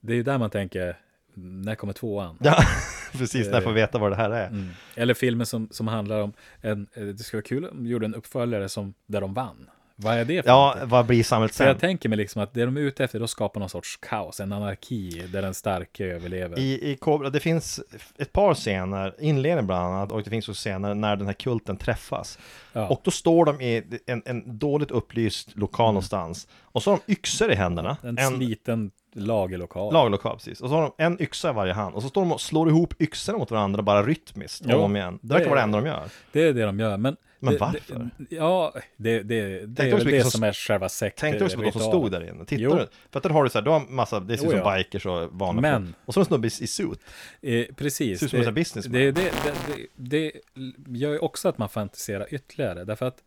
det är där man tänker, när kommer tvåan? Ja, precis, när jag får veta vad det här är. Mm. Eller filmen som, som handlar om, en, eh, det skulle vara kul om de gjorde en uppföljare som, där de vann. Vad är det för Ja, någonting? vad blir samhället För jag sen? tänker mig liksom att det de är ute efter, då skapar någon sorts kaos, en anarki där den starke överlever. I, I Cobra, det finns ett par scener, inledningen bland annat, och det finns också scener när den här kulten träffas. ja. Och då står de i en, en dåligt upplyst lokal någonstans. Och så har de yxor i händerna. en, En sliten lagerlokal. lagerlokal, precis. Och så har de en yxa i varje hand. Och så står de och slår ihop yxorna mot varandra bara rytmiskt, om och om igen. Det verkar vara det enda de gör. Det är det de gör. Men, Men det, varför? Det, ja, det, det, det är väl det som- som är själva sekt. Tänk dig också på de som stod där inne. Tittar Jo. du? För att där har du så här, du har massa, det ser ut som bikers och vanliga Men- folk. Och så en snubbe i suit. Eh, precis. Ser ut som en businessman. det, det, det, det, det gör ju också att man fantiserar ytterligare. Därför att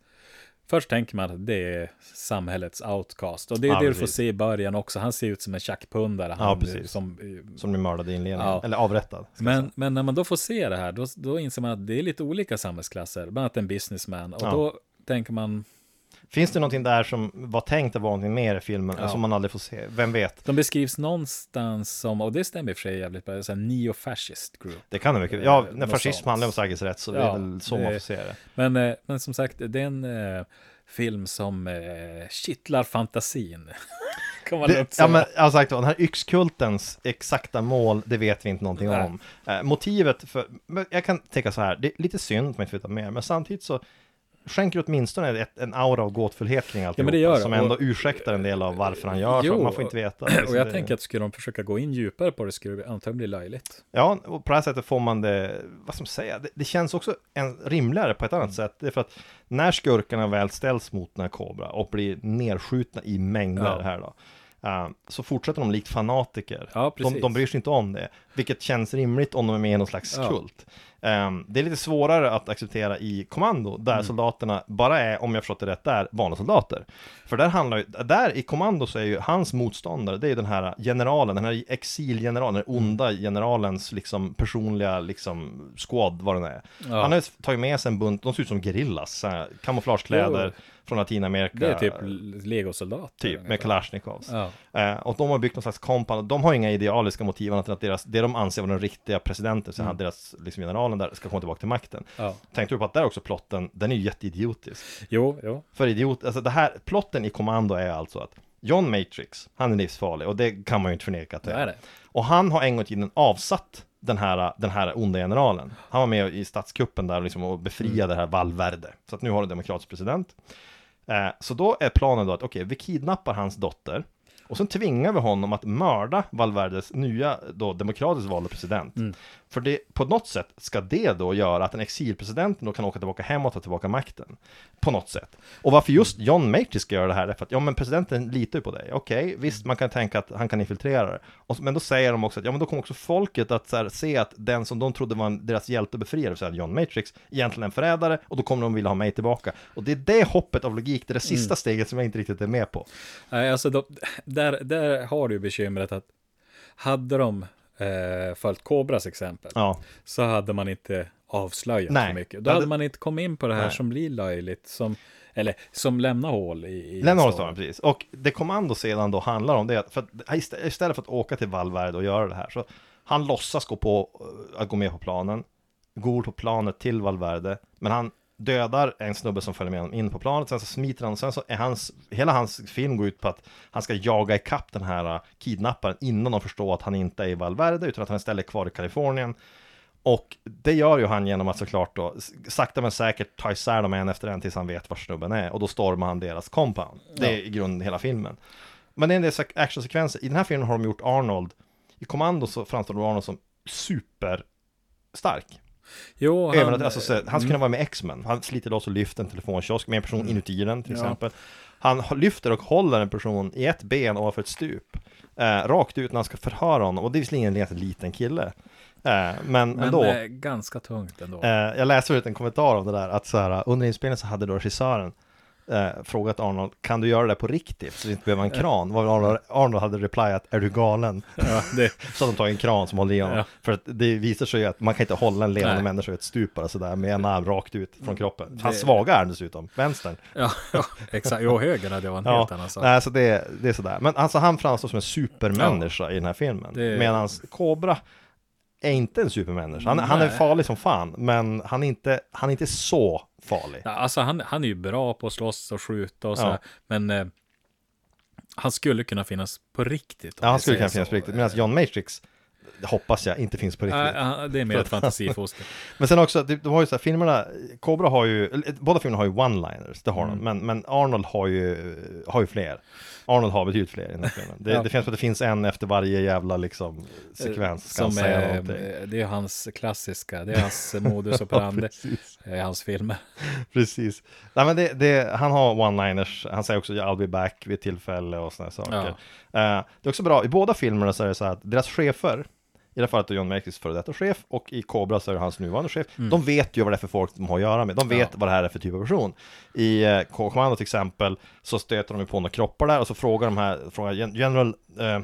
först tänker man att det är samhällets outcast. Och det är Ja, det du får precis. se i början också. Han ser ut som en tjackpundare. Ja, Han, precis. Som, eh, Som blir mördad i inledningen. Ja. Eller avrättad. men, men när man då får se det här, då, då inser man att det är lite olika samhällsklasser. Bland annat en businessman. Och då tänker man, Finns det någonting där som var tänkt att vara någonting mer i filmen, Ja. som man aldrig får se? Vem vet? de beskrivs någonstans som, och det stämmer i och för sig jävligt bra, så här neo-fascist group. Det kan det mycket. Ja, Eh, när något fascism handlar om säkerhetsrätt så det Ja, är väl så det- man får se det. Men, eh, men som sagt, det är en eh, film som eh, kittlar fantasin. kan man det ja, men jag har sagt den här yxkultens exakta mål, det vet vi inte någonting Nej. om. Eh, motivet för, jag kan tänka så här, det är lite synd att man inte veta mer, men samtidigt så skänker åtminstone ett, en aura av gåtfullhet kring alltihopa, men det gör som Och- ändå ursäktar en del av varför han gör Jo, så, man får inte veta. och jag det- tänker att skulle de försöka gå in djupare på det skulle det antagligen bli löjligt. Ja, och på det här sättet får man det, vad ska man säga, det, det känns också en, rimligare på ett Mm. annat sätt. Det är för att när skurkarna väl ställs mot den här Cobra och blir nedskjutna i mängder Ja. här då, eh, så fortsätter de likt fanatiker. Ja, de, de bryr sig inte om det, vilket känns rimligt om de är med i någon slags Ja. kult. Eh, det är lite svårare att acceptera i kommando, där Mm. soldaterna bara är, om jag förstått det rätt, där vanliga soldater. För där handlar ju, där i kommando så är ju hans motståndare, det är ju den här generalen, den här exilgeneralen, den onda generalens liksom personliga liksom squad, vad den är. Ja. Han har ju tagit med sig en bunt, de ser ut som gerillas, kamouflagekläder från Latinamerika. Det är typ legosoldater. Typ, med Kalashnikovs. Ja. Eh, och de har byggt någon slags kompan, de har inga idealiska motiv annat än att deras, det de anser vara den riktiga presidenten, så Mm. deras liksom, generalen där ska komma tillbaka till makten. ja. Tänkte du på att där också plotten, den är ju jätteidiotisk. Jo, jo. För idiot, alltså det här, plotten i Kommando är alltså att John Matrix, han är livsfarlig och det kan man ju inte förneka att Det är är. det. Och han har en gång i tiden avsatt den här, den här onda generalen. Han var med i statskuppen där liksom och befriade Mm. det här Valverde. Så att nu har du en demokratisk president. Eh, så då är planen då att okej, vi kidnappar hans dotter. Och sen tvingar vi honom att mörda Valverdes nya då demokratiskt valda president. Mm. För det, på något sätt ska det då göra att en exilpresident då kan åka tillbaka hem och ta tillbaka makten. På något sätt. Och varför just John Matrix ska göra det här är för att, ja men presidenten litar ju på dig. Okej, visst man kan tänka att han kan infiltrera det. Och, men då säger de också att, ja men då kommer också folket att här, se att den som de trodde var en, deras hjälte och befriare, så här, John Matrix, egentligen en förrädare, och då kommer de vilja ha mig tillbaka. Och det är det hoppet av logik, det är det sista steget som jag inte riktigt är med på. Nej, alltså då, där, där har du bekymret att hade de eh, följt Kobras exempel Ja, så hade man inte avslöjat Nej. så mycket. Då hade- man inte kommit in på det här Nej. som blir löjligt, som, eller som lämnar hål i, i Lämna storyn. storyn, precis. Och det kommando sedan då handlar om det, att för att istä- istället för att åka till Valverde och göra det här, så han låtsas gå på, eh, att gå med på planen, går på planet till Valverde, men han dödar en snubbe som följer med honom in på planet, sen så smiter han, och sen så är hans, hela hans film går ut på att han ska jaga ikapp den här uh, kidnapparen innan de förstår att han inte är i Valverde, utan att han istället är kvar i Kalifornien. Och det gör ju han genom att såklart då sakta men säkert ta isär dem en efter en tills han vet var snubben är och då stormar han deras compound. Det är i grunden hela filmen. Men det är en del actionsekvenser. I den här filmen har de gjort Arnold, i Kommando så framstår Arnold som superstark. Jo, han, Även att, alltså, så, han skulle kunna vara med X-Men. Han sliter loss och lyfter en telefonkiosk med en person inuti den till Ja. exempel. Han lyfter och håller en person i ett ben ovanför ett stup. Eh, rakt ut när han ska förhöra honom. Och det är visserligen en liten kille. Eh, men, men ändå. eh, ganska tungt ändå. Eh, jag läste ut en kommentar om det där, att så här, under inspelningen så hade då regissören eh, frågat Arnold, kan du göra det på riktigt? Så vi inte behöver en kran. Vad Arnold, Arnold hade replyat, är du galen? Ja, det, Så att de tar en kran som håller i honom. Ja. För att det visar sig ju att man kan inte hålla en levande Nej. människa i ett stup bara sådär med en arm rakt ut från kroppen. Hans Det- svaga arm dessutom, vänstern. ja, ja, exakt. Jo, höger hade jag en helt annan sak. nej, så det, det är sådär. Men alltså han framstår som en supermänniska i den här filmen. Det- Medan Cobra är inte en supermänniska. Han, han är farlig som fan, men han är inte, han är inte så farlig. Ja, alltså han, han är ju bra på att slåss och skjuta och så, Ja. men eh, han skulle kunna finnas på riktigt. Ja, han skulle kunna finnas på riktigt. Medan John Matrix, hoppas jag, inte finns på riktigt. Ja, det är mer ett fantasifoster. Men sen också, de, har ju så här, filmerna, Cobra har ju, båda filmerna har ju one-liners, det har Mm. de, men, men Arnold har ju, har ju fler. Arnold har betydligt fler i den här filmen. Det, Ja. det finns att det finns en efter varje jävla liksom sekvens, ska han Som är, någonting. det är hans klassiska, det är hans modus operandi precis, i hans filmer. precis. Nej men det, det, han har one-liners, han säger också I'll be back vid tillfälle och sådana saker. Ja. Eh, det är också bra, i båda filmerna så är det så här att deras chefer, i det här fallet är John Matrix före detta chef och i Cobra så är det hans nuvarande chef. De vet ju vad det är för folk de har att göra med. De vet Mm. Ja. vad det här är för typ av person. I eh, K-kommando till exempel så stöter de ju på några kroppar där och så frågar de här, frågar Gen- General, eh,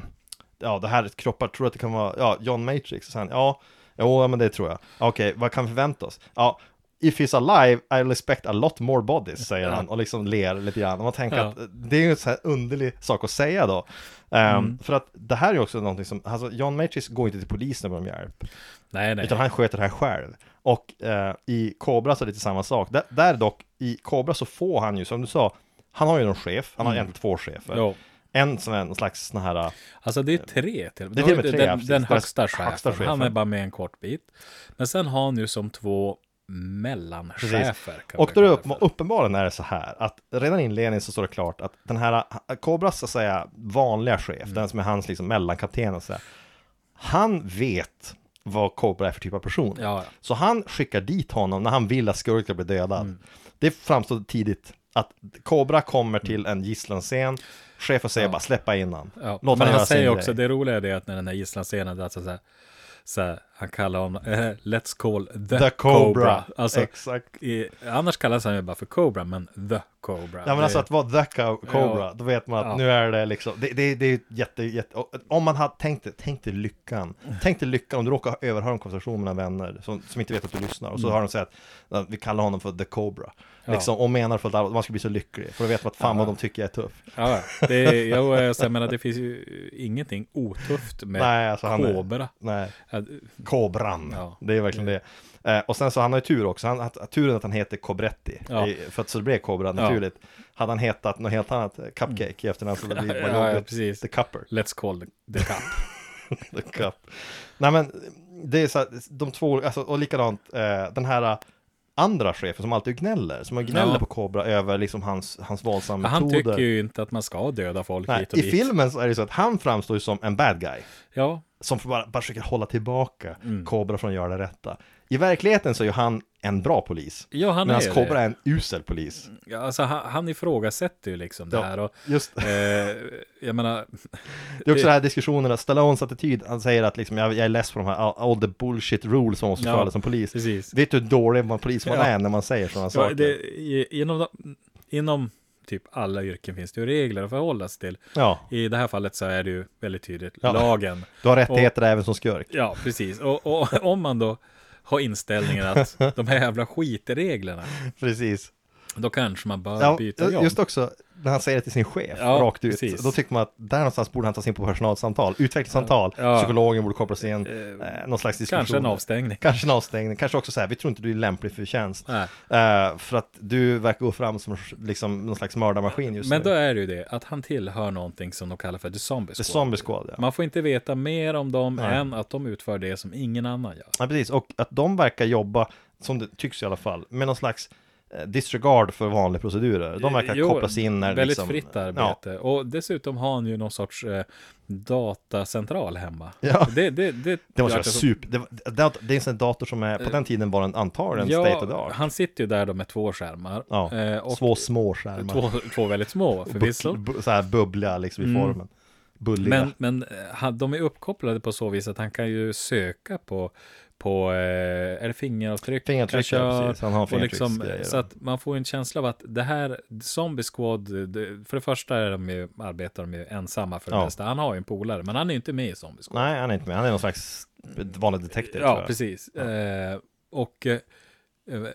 ja det här är kroppar, tror du att det kan vara, ja John Matrix? Och sen, ja, jo ja, men det tror jag. Okej, vad kan vi förvänta oss? Ja, If he's alive, I expect a lot more bodies, säger han och liksom ler lite grann. Och man tänker Ja. att det är ju en så här underlig sak att säga då. Ehm, Mm. För att det här är ju också någonting som, alltså John Matrix går inte till polisen med om hjälp. Nej, nej. Utan han sköter det här själv. Och eh, i Cobra så är det lite samma sak. Där, där dock, i Cobra så får han ju, som du sa, han har ju någon chef, han har Mm. egentligen två chefer. Jo. En som är en slags sån här, Alltså det är tre till Det är till och med tre, Den, den högsta chefen, högsta chefen. han är bara med en kort bit. Men sen har han ju som två mellanchefer. och då är upp, uppenbarligen är det så här att redan i inledningen så står det klart att den här Cobras så att säga vanliga chef, Mm. den som är hans liksom mellankapten och så här, han vet vad Cobra är för typ av person. Ja, ja. Så han skickar dit honom när han vill att skurken blir dödad. Mm. Det framstod tidigt att Cobra kommer till en gisslanscen, chefen säger Ja. bara släppa in han. Ja, Låt men han säger också, det roliga är det att när den här gisslanscenen, alltså så här, så här, han kallar honom, eh, let's call the, The Cobra. Alltså, Exakt. i, annars kallas han ju bara för Cobra, men the Cobra. Ja men alltså att vara the co- Cobra, Ja. då vet man att Ja. nu är det liksom, det, det, det är jätte, jätte, om man hade tänkt det, tänk dig lyckan, tänk dig lyckan om du råkar överhöra en konversation med vänner som, som inte vet att du lyssnar och så har de sagt att vi kallar honom för the Cobra, Mm. Ja. liksom, och menar för att man ska bli så lycklig, för då vet man att fan vad de tycker jag är tuff. Ja, det, är, jag, jag, menar, det finns ju ingenting otufft med Nej, alltså han är, nej, Kobran, det är verkligen det. Eh, och sen så han har ju tur också, han, att, turen att han heter Cobretti, Ja. för att så det blev Cobra naturligt. Hade han hetat något helt annat, eh, Cupcake i efternamn så det blir Ja, bara ja, precis. The Cupper. Let's call the, the cup. The Cup. Nej men, det är så här, de två, alltså, och likadant, eh, den här eh, andra chefen som alltid gnäller, som gnäller Ja. på Cobra över liksom hans, hans våldsamma Han metoder. tycker ju inte att man ska döda folk Nej, hit och I dit. filmen så är det så att han framstår ju som en bad guy. Ja, Som bara, bara försöker hålla tillbaka Mm. Från att göra det rätta. I verkligheten så är ju han en bra polis. ja han Medan det. är en usel polis. Ja, alltså, han, han ifrågasätter ju liksom det Ja. här. Och, Just eh, jag menar, Det är också det här diskussionerna, Stallones attityd, han säger att liksom, jag, jag är less på de här, all, all the bullshit rules som måste Ja, följa som polis. precis. Vet du hur dålig man polis man Ja. är när man säger sådana Ja, saker? det, inom, inom typ alla yrken finns det ju regler att förhålla sig till. Ja, I det här fallet så är det ju väldigt tydligt Ja. lagen. du har rättigheter även som skurk. Ja, precis. Och, och om man då ha inställningen att de här jävla skitreglerna, Precis. Då kanske man bör Ja, byta jobb. just också när han säger det till sin chef, Ja, rakt ut. precis. Då tycker man att där någonstans borde han tas in på personalsamtal, utvecklingssamtal, Ja. psykologen borde kopplas in, Eh, eh, någon slags diskussion. Kanske en avstängning. Kanske en avstängning, kanske också så här, vi tror inte du är lämplig för tjänst. Eh, för att du verkar gå fram som liksom, någon slags mördarmaskin just Men nu. då är det ju det, att han tillhör någonting som de kallar för The Zombie The Squad. Zombie Squad, ja. Man får inte veta mer om dem Nej. än att de utför det som ingen annan gör. ja, precis. Och att de verkar jobba, som det tycks i alla fall, med någon slags disregard för vanliga procedurer. De verkar Jo, kopplas in när Väldigt liksom, fritt Ja, arbete. Och dessutom har han ju någon sorts eh, datacentral hemma. Ja. Det, det, det, det måste vara super, det, det, det är en dator som är, på den tiden var den antagligen state of the Ja, art. han sitter ju där då med två skärmar. Ja, Eh, och Två små skärmar. två, två väldigt små förvisso. Bu- så här bubbliga liksom i Mm. formen. Bulliga. Men, men eh, han, de är uppkopplade på så vis att han kan ju söka på, på eh, är det fingeravtryck? Fingeravtryck, ja, precis. Han har och liksom, så att man får en känsla av att det här Zombie Squad, för det första är de ju, arbetar de ju ensamma för det Ja. mesta. Han har ju en polare, men han är ju inte med i Zombie Squad. Nej, han är inte med. Han är någon slags vanlig detektiv. ja, precis. Eh, och eh,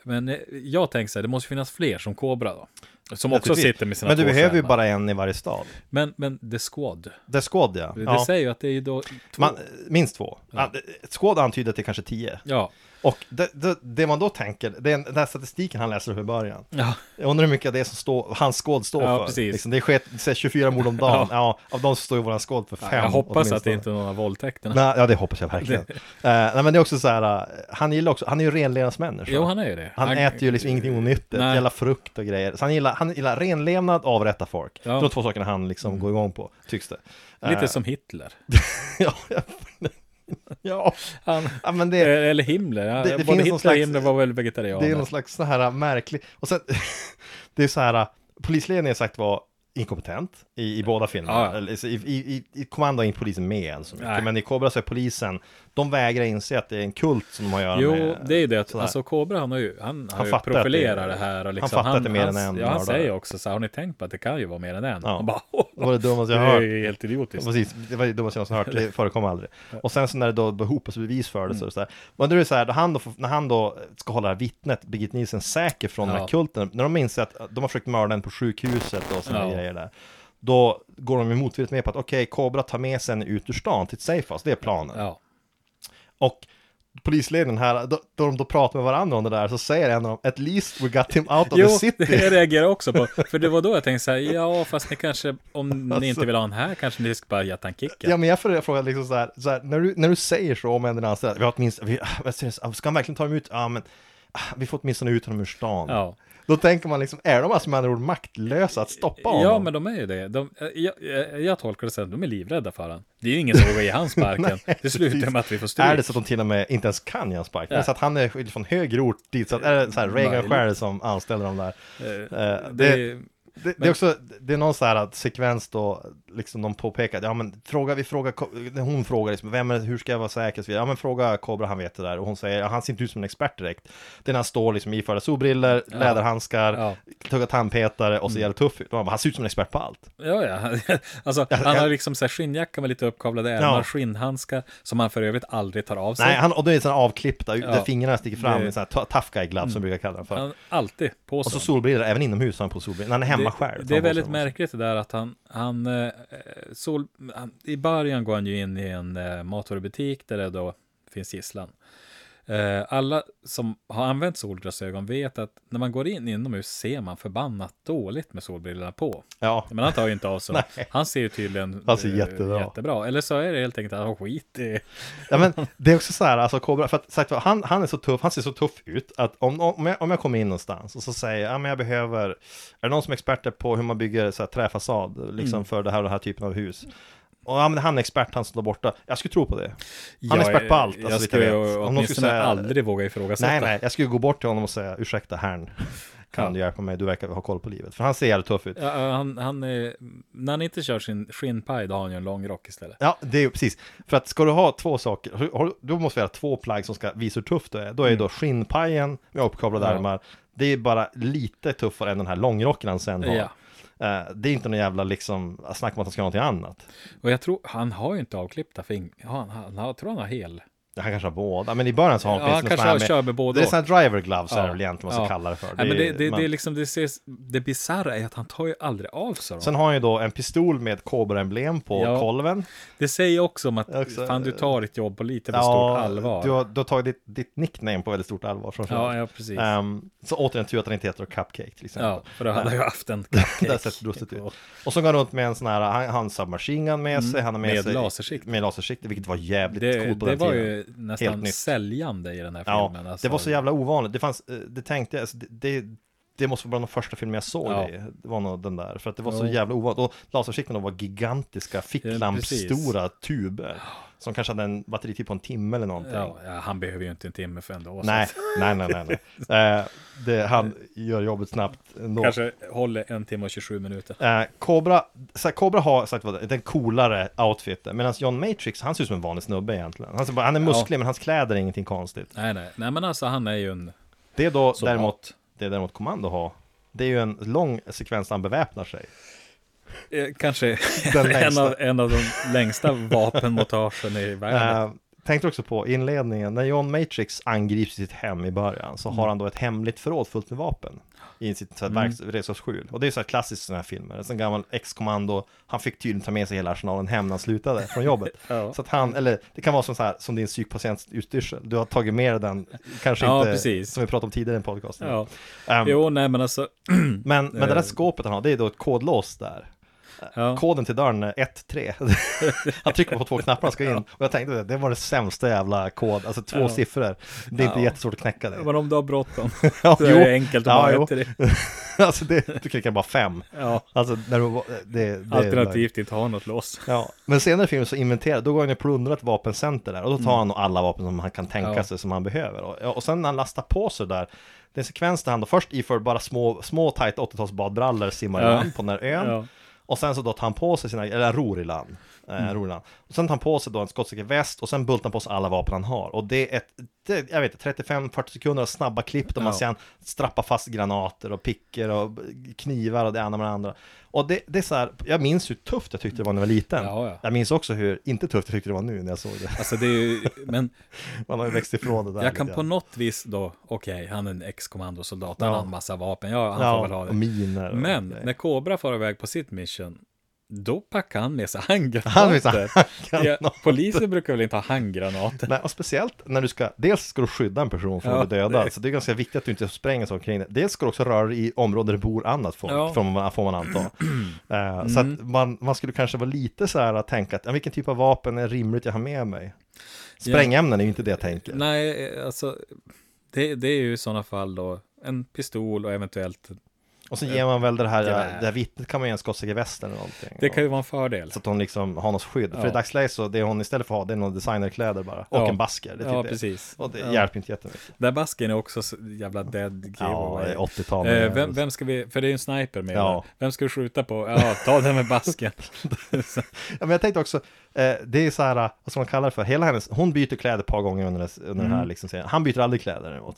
men jag tänker så här, det måste finnas fler som Cobra då. Som också Naturligtvis. sitter med sina Men du två behöver ju bara en i varje stad. Men, men The Squad, The Squad, ja. det ja. säger ju att det är ju då två. Man, minst två. Ja. Squad antyder att det är kanske tio. Ja, Och det, det, det man då tänker, det är den där statistiken han läser upp i början. ja, Jag undrar hur mycket av det som står, hans skåd står Ja, för. precis. Liksom, det sker här 24 mord om dagen. Ja. av dem så står ju våran skåd för fem. jag hoppas att det åtminstone. inte är någon av våldtäkterna. Nej, ja, det hoppas jag verkligen. uh, nej, men det är också så här, uh, han gillar också, han är ju renlevnadsmänniska. Jo, han är ju det. Han äter ju liksom ingenting onyttigt, Nej. gillar frukt och grejer. Så han gillar, han gillar renlevnad, avrätta folk. Ja. Det är de två sakerna han liksom går igång på, tycks det. Lite Eh, som Hitler. ja, ja, Han, ja, men det, eller Himmler. Det- det Både finns Hitler och slags- Himmler var väl vegetarianer. det är någon slags så här märklig, och sen, det är så här, polisledningen sagt var inkompetent i, i båda filmerna. Ja, ja. Eller, I, i, i, Commando är inte polisen med än så mycket, Nej. men i Cobra så är polisen, de vägrar inse att det är en kult som de har att göra Jo, med. det är ju det sådär. alltså Cobra han har ju, han, Han har ju att det- profilerat det, här och liksom, fattar att det är mer än en Ja, han säger också så har ni tänkt på att det kan ju vara mer än en? Ja. Och bara, Det var det dummaste det jag har är hört. ju helt idiotiskt. Precis, det var det dummaste jag någonsin hört, det förekommer aldrig. Och sen så när det då behopas bevis för det så är det så här, men då är det så här, när han då, när han då ska hålla det här vittnet, Birgit Nielsen, säker från den här Ja. kulten, när de inser att de har försökt mörda en på sjukhuset och sådana Ja. grejer där, då går de motvilligt med på att okej, Kobra tar med sig henne ut ur stan till ett safehouse, det är planen. Ja. Och polisledningen här, då, då de då pratar med varandra om det där, så säger en av dem, at least we got him out of Jo, the city. det reagerar också på. För det var då jag tänkte så här, ja, fast ni kanske, om ni Alltså. inte vill ha han här, kanske ni ska bara ge han kicken. Ja men jag får fråga liksom så här, så här när, du, när du säger så om en eller annan ställe, vi har åtminstone, vi, ska han verkligen ta dem ut? Ja men, ah, vi får åtminstone ut honom ur stan. Ja. Då tänker man liksom, är de alltså med andra ord maktlösa att stoppa honom? Ja, men de är ju det. De, jag, jag, jag tolkar det så att de är livrädda för han. Det är ju ingen som vågar ge han sparken. det slutar med att vi får stryk. Är det så att de till och med inte ens kan ge en spark? Ja. Men så att han är från högre ort dit, så att är det så här Reagan Möjligt. själv som anställer dem där? Eh, Eh, det, det, det, det Men- är också, det är någon så här att sekvens då, liksom de påpekar, ja men fråga, vi frågar, hon frågar liksom, vem är, hur ska jag vara säker? så. Ja men fråga Kobra, han vet det där. Och hon säger, ja, han ser inte ut som en expert direkt. Det är när han står liksom iförda solbriller, Ja. läderhandskar, ja. tuggar tandpetare och ser Mm. jävligt tuff ut. Han ser ut som en expert på allt. Ja, ja. Alltså, han har liksom så här skinnjacka med lite uppkavlade ärmar, Ja. skinnhandskar, som han för övrigt aldrig tar av sig. Nej, han, och det är sådana avklippta, där Ja. fingrarna sticker fram, Det- en sån här tough guy glove som vi brukar kalla den för. Han alltid på Och så sig. solbrillor, även inomhus har han på solbrillor, när han är hemma det, själv. Det är väldigt märkligt det där att han, han, eh, sol, han, i början går han ju in i en eh, matvarubutik där det då finns gisslan. Eh, alla som har använt solglasögon vet att när man går in inomhus ser man förbannat dåligt med solbrillorna på. Ja, Men han tar ju inte av sig. Han ser ju tydligen Han ser eh, jättebra. jättebra. Eller så är det helt enkelt att han skit i... Ja men det är också så här, alltså Kobra, för att sagt han, han är så tuff, han ser så tuff ut att om, om, jag, om jag kommer in någonstans och så säger jag, ja men jag behöver, är det någon som är experter på hur man bygger så här, träfasad, liksom Mm. för det här och den här typen av hus? Och ja men han är expert, han står där borta. Jag skulle tro på det. Han är expert på allt, alltså, jag skulle jag åtminstone skulle säga- aldrig våga ifrågasätta. Nej nej, jag skulle gå bort till honom och säga, ursäkta herrn, kan du hjälpa mig? Du verkar ha koll på livet. För han ser jävligt tuff ut. Ja, han, han är, när han inte kör sin skinnpaj, då har han ju en lång rock istället. Ja, det är ju precis. För att ska du ha två saker, då måste vi ha två plagg som ska visa hur tuff du är. Då är ju då skinnpajen med uppkavlade Mm. Ja. armar. Det är bara lite tuffare än den här långrocken han sen har. Ja. Eh, det är inte någon jävla liksom, snack om att han ska ha någonting annat. Och jag tror, han har ju inte avklippta fingrar. Han, han, han, jag tror han har hel. Han kanske har båda, men i början så har han Ja, han kanske har- med- kör med båda Det är sådana driver gloves är Ja. det väl egentligen man ska Ja. kalla det för. Nej, men det, det, man- det är liksom, det ses, det bisarra är att han tar ju aldrig av sig dem. Sen har han ju då en pistol med Cobra-emblem på Ja. kolven. Det säger också om att Också, fan, du tar ditt jobb på lite för stort allvar. Du har, du har tagit ditt, ditt nickname på väldigt stort allvar från Ja, ja, precis. Ehm, så återigen tur att han inte heter Cupcake till exempel. ja, för då hade jag ju haft en Det cupcake. sett brustet ut. Och så går han runt med en sån här, han, han submachine gun med sig, han har med, Mm. Med sig lasersikte. Med lasersikte, vilket var jävligt Det, coolt på det den var tiden. ju nästan säljande i den här Ja, filmen. alltså. det var så jävla ovanligt. Det fanns, eh, det tänkte jag, alltså, det, det, det måste vara bland de första filmer jag såg Ja. det. Var nog den där, för att det var så jävla ovanligt. Och lasersikterna var gigantiska, ficklampstora tuber. Som kanske hade en batteritid på en timme eller någonting. Ja, ja, han behöver ju inte en timme för ändå. så Nej, nej, nej, nej, nej. Eh, det, han gör jobbet snabbt ändå. Kanske håller en timme och 27 minuter. Eh, Cobra, så här, Cobra har sagt vad den coolare outfiten, medan John Matrix, han ser ut som en vanlig snubbe egentligen. Han, han är Ja. musklig, men hans kläder är ingenting konstigt. Nej, nej, nej, men alltså han är ju en Det är då däremot, det är däremot Kommando har. Det är ju en lång sekvens där han beväpnar sig. Eh, Kanske en, av, en av de längsta vapenmontagen i världen. Eh, tänkte också på inledningen, när John Matrix angrips i sitt hem i början så Mm. har han då ett hemligt förråd fullt med vapen i sitt så här, Mm. verks- redskapsskjul. Och det är så här klassiskt sådana här filmer. En sån gammal ex-kommando, han fick tydligen ta med sig hela arsenalen hem när han slutade från jobbet. Ja. Så att han, eller det kan vara som, så här, som din psykpatients utstyrsel. Du har tagit med den, kanske Ja, inte, precis. som vi pratade om tidigare i podcasten. Ja. Ehm, Jo, nej men alltså. men, men det där Eh. skåpet han har, det är då ett kodlås där. Ja. Koden till dörren är 1-3 Han trycker på två knappar han ska in Och jag tänkte det, var det sämsta jävla kod Alltså två Ja. siffror Det är inte Ja. jättesvårt att knäcka det Men om du har bråttom ja, så är det enkelt att Ja, bara det. Alltså det, du klickar bara fem Ja, Alltså när du, det, det alternativt inte ha något lås. Ja, men senare i filmen så inventerar, då går han ju på plundrar ett vapencenter där och då tar han nog alla vapen som han kan tänka Mm. Sig som han behöver. Och, och sen när han lastar på sig där, det är en sekvens där han då först iför bara små, små tajta 80-tals badbrallor simmar Ja. på den här ön. Ja. Och sen så då tar han på sig sina, eller han ror i land. Eh, Mm. ror i land. Och sen tar han på sig då en skottsäker väst och sen bultar han på sig alla vapen han har. Och det är ett, det, jag vet inte, 35-40 sekunder av snabba klipp där man Ja. han strappa fast granater och pickor och knivar och det ena med det andra. Och det, det är så här, jag minns hur tufft jag tyckte det var när jag var liten. Ja, ja. Jag minns också hur inte tufft jag tyckte det var nu när jag såg det. Alltså det är ju, men Man har ju växt ifrån det där. jag kan på något vis då, okej, han är en ex-kommandosoldat, han har en massa vapen, ja, han får väl ha det. miner. och Men grejer. när Cobra far iväg på sitt mission, då packar han med sig Han handgranater. med sig handgranater. Ja, poliser brukar väl inte ha handgranater? Nej, och speciellt när du ska, dels ska du skydda en person från att bli dödad, det- så det är ganska viktigt att du inte spränger så omkring det. Dels ska du också röra dig i områden där det bor annat folk, Ja. får, man, får man anta. Eh, Så Mm. att man, man skulle kanske vara lite så här att tänka att, vilken typ av vapen är rimligt jag har med mig? Sprängämnen är ju inte det jag tänker. Nej, alltså, det, det är ju i sådana fall då en pistol och eventuellt, Och så ger man väl det här, det här vittnet kan man ge en skottsäker väst eller någonting. det kan ju vara en fördel. Så att hon liksom har något skydd. För Ja. i dagsläget så, det hon istället för att ha, det är några designerkläder bara. Och Ja. en basker. Det är Ja, precis. Och det Ja. hjälper inte jättemycket. Där basken är också så jävla dead Ja, giveaway. 80-tal. Eh, vem, vem ska vi, för det är ju en sniper med Ja. Vem ska vi skjuta på? Ja, ta den med basken. Ja, men jag tänkte också, eh, det är så här, vad ska man kalla det för? Hela hennes, hon byter kläder ett par gånger under, under den här Mm. liksom serien. Han byter aldrig kläder däremot.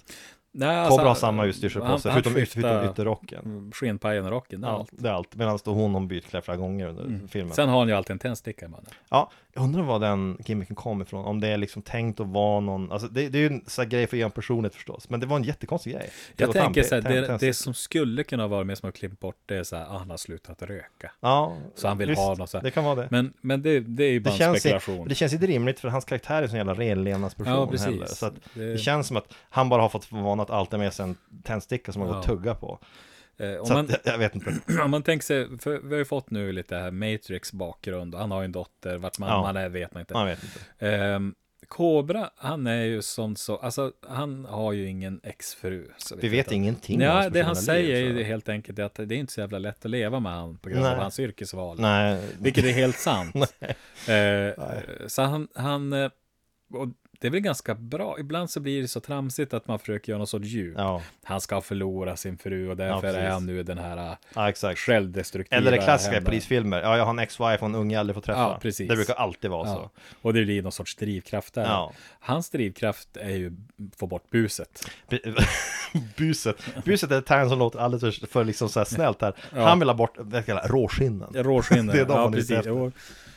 Nej, Cobra har samma utstyrsel på sig, förutom, förutom ytterrocken. Skinnpajen och rocken, det är Ja, allt. det är allt. Medan då hon, byter kläder flera gånger under filmen. Sen har han ju alltid en tändsticka mannen. Ja, jag undrar var den gimmicken kom ifrån. Om det är liksom tänkt att vara någon, alltså det, det är ju en sån här grej för att ge en personlighet förstås. Men det var en jättekonstig grej. Jag Det tänker tam- så här, tam- det, det som skulle kunna vara med som har klippt bort det är så här, ah, han har slutat röka. Ja, Så han vill visst, ha något så här. Det kan vara det. Men, men det, det är ju Det bara en känns, i, spekulation. det känns inte rimligt för hans karaktär är en sån jävla renlevnadsperson Ja, precis. heller. Så Det- det känns som att han bara har fått vana att alltid ha med sig en tändsticka som han går Ja. att tugga på. Eh, om, man, att, jag, vet inte. om man tänker sig, för vi har ju fått nu lite här Matrix bakgrund han har ju en dotter, vart man, Ja. man är vet man inte. Man vet inte. Ehm, Cobra, han är ju sån så, alltså han har ju ingen exfru. Vi vet inte. ingenting Ja, det han säger är ju helt enkelt att det är inte så jävla lätt att leva med han på grund Nej. av hans yrkesval. Nej, Vilket är helt sant. eh, Nej. så han, han eh, och det är väl ganska bra. Ibland så blir det så tramsigt att man försöker göra något sorts djup. ja, Han ska förlora sin fru och därför precis. är han nu den här ja, exakt. självdestruktiva. Eller det klassiska i polisfilmer. Ja, jag har en ex-wife och en unge jag aldrig får träffa. Ja, precis. Det brukar alltid vara Ja. så. Och det blir någon sorts drivkraft där. Ja. Hans drivkraft är ju få bort buset. buset. Buset är ett term som låter alldeles för, för liksom så här snällt här. Ja. Han vill ha bort, råskinnen. Råskinnen. Det är de ja, precis.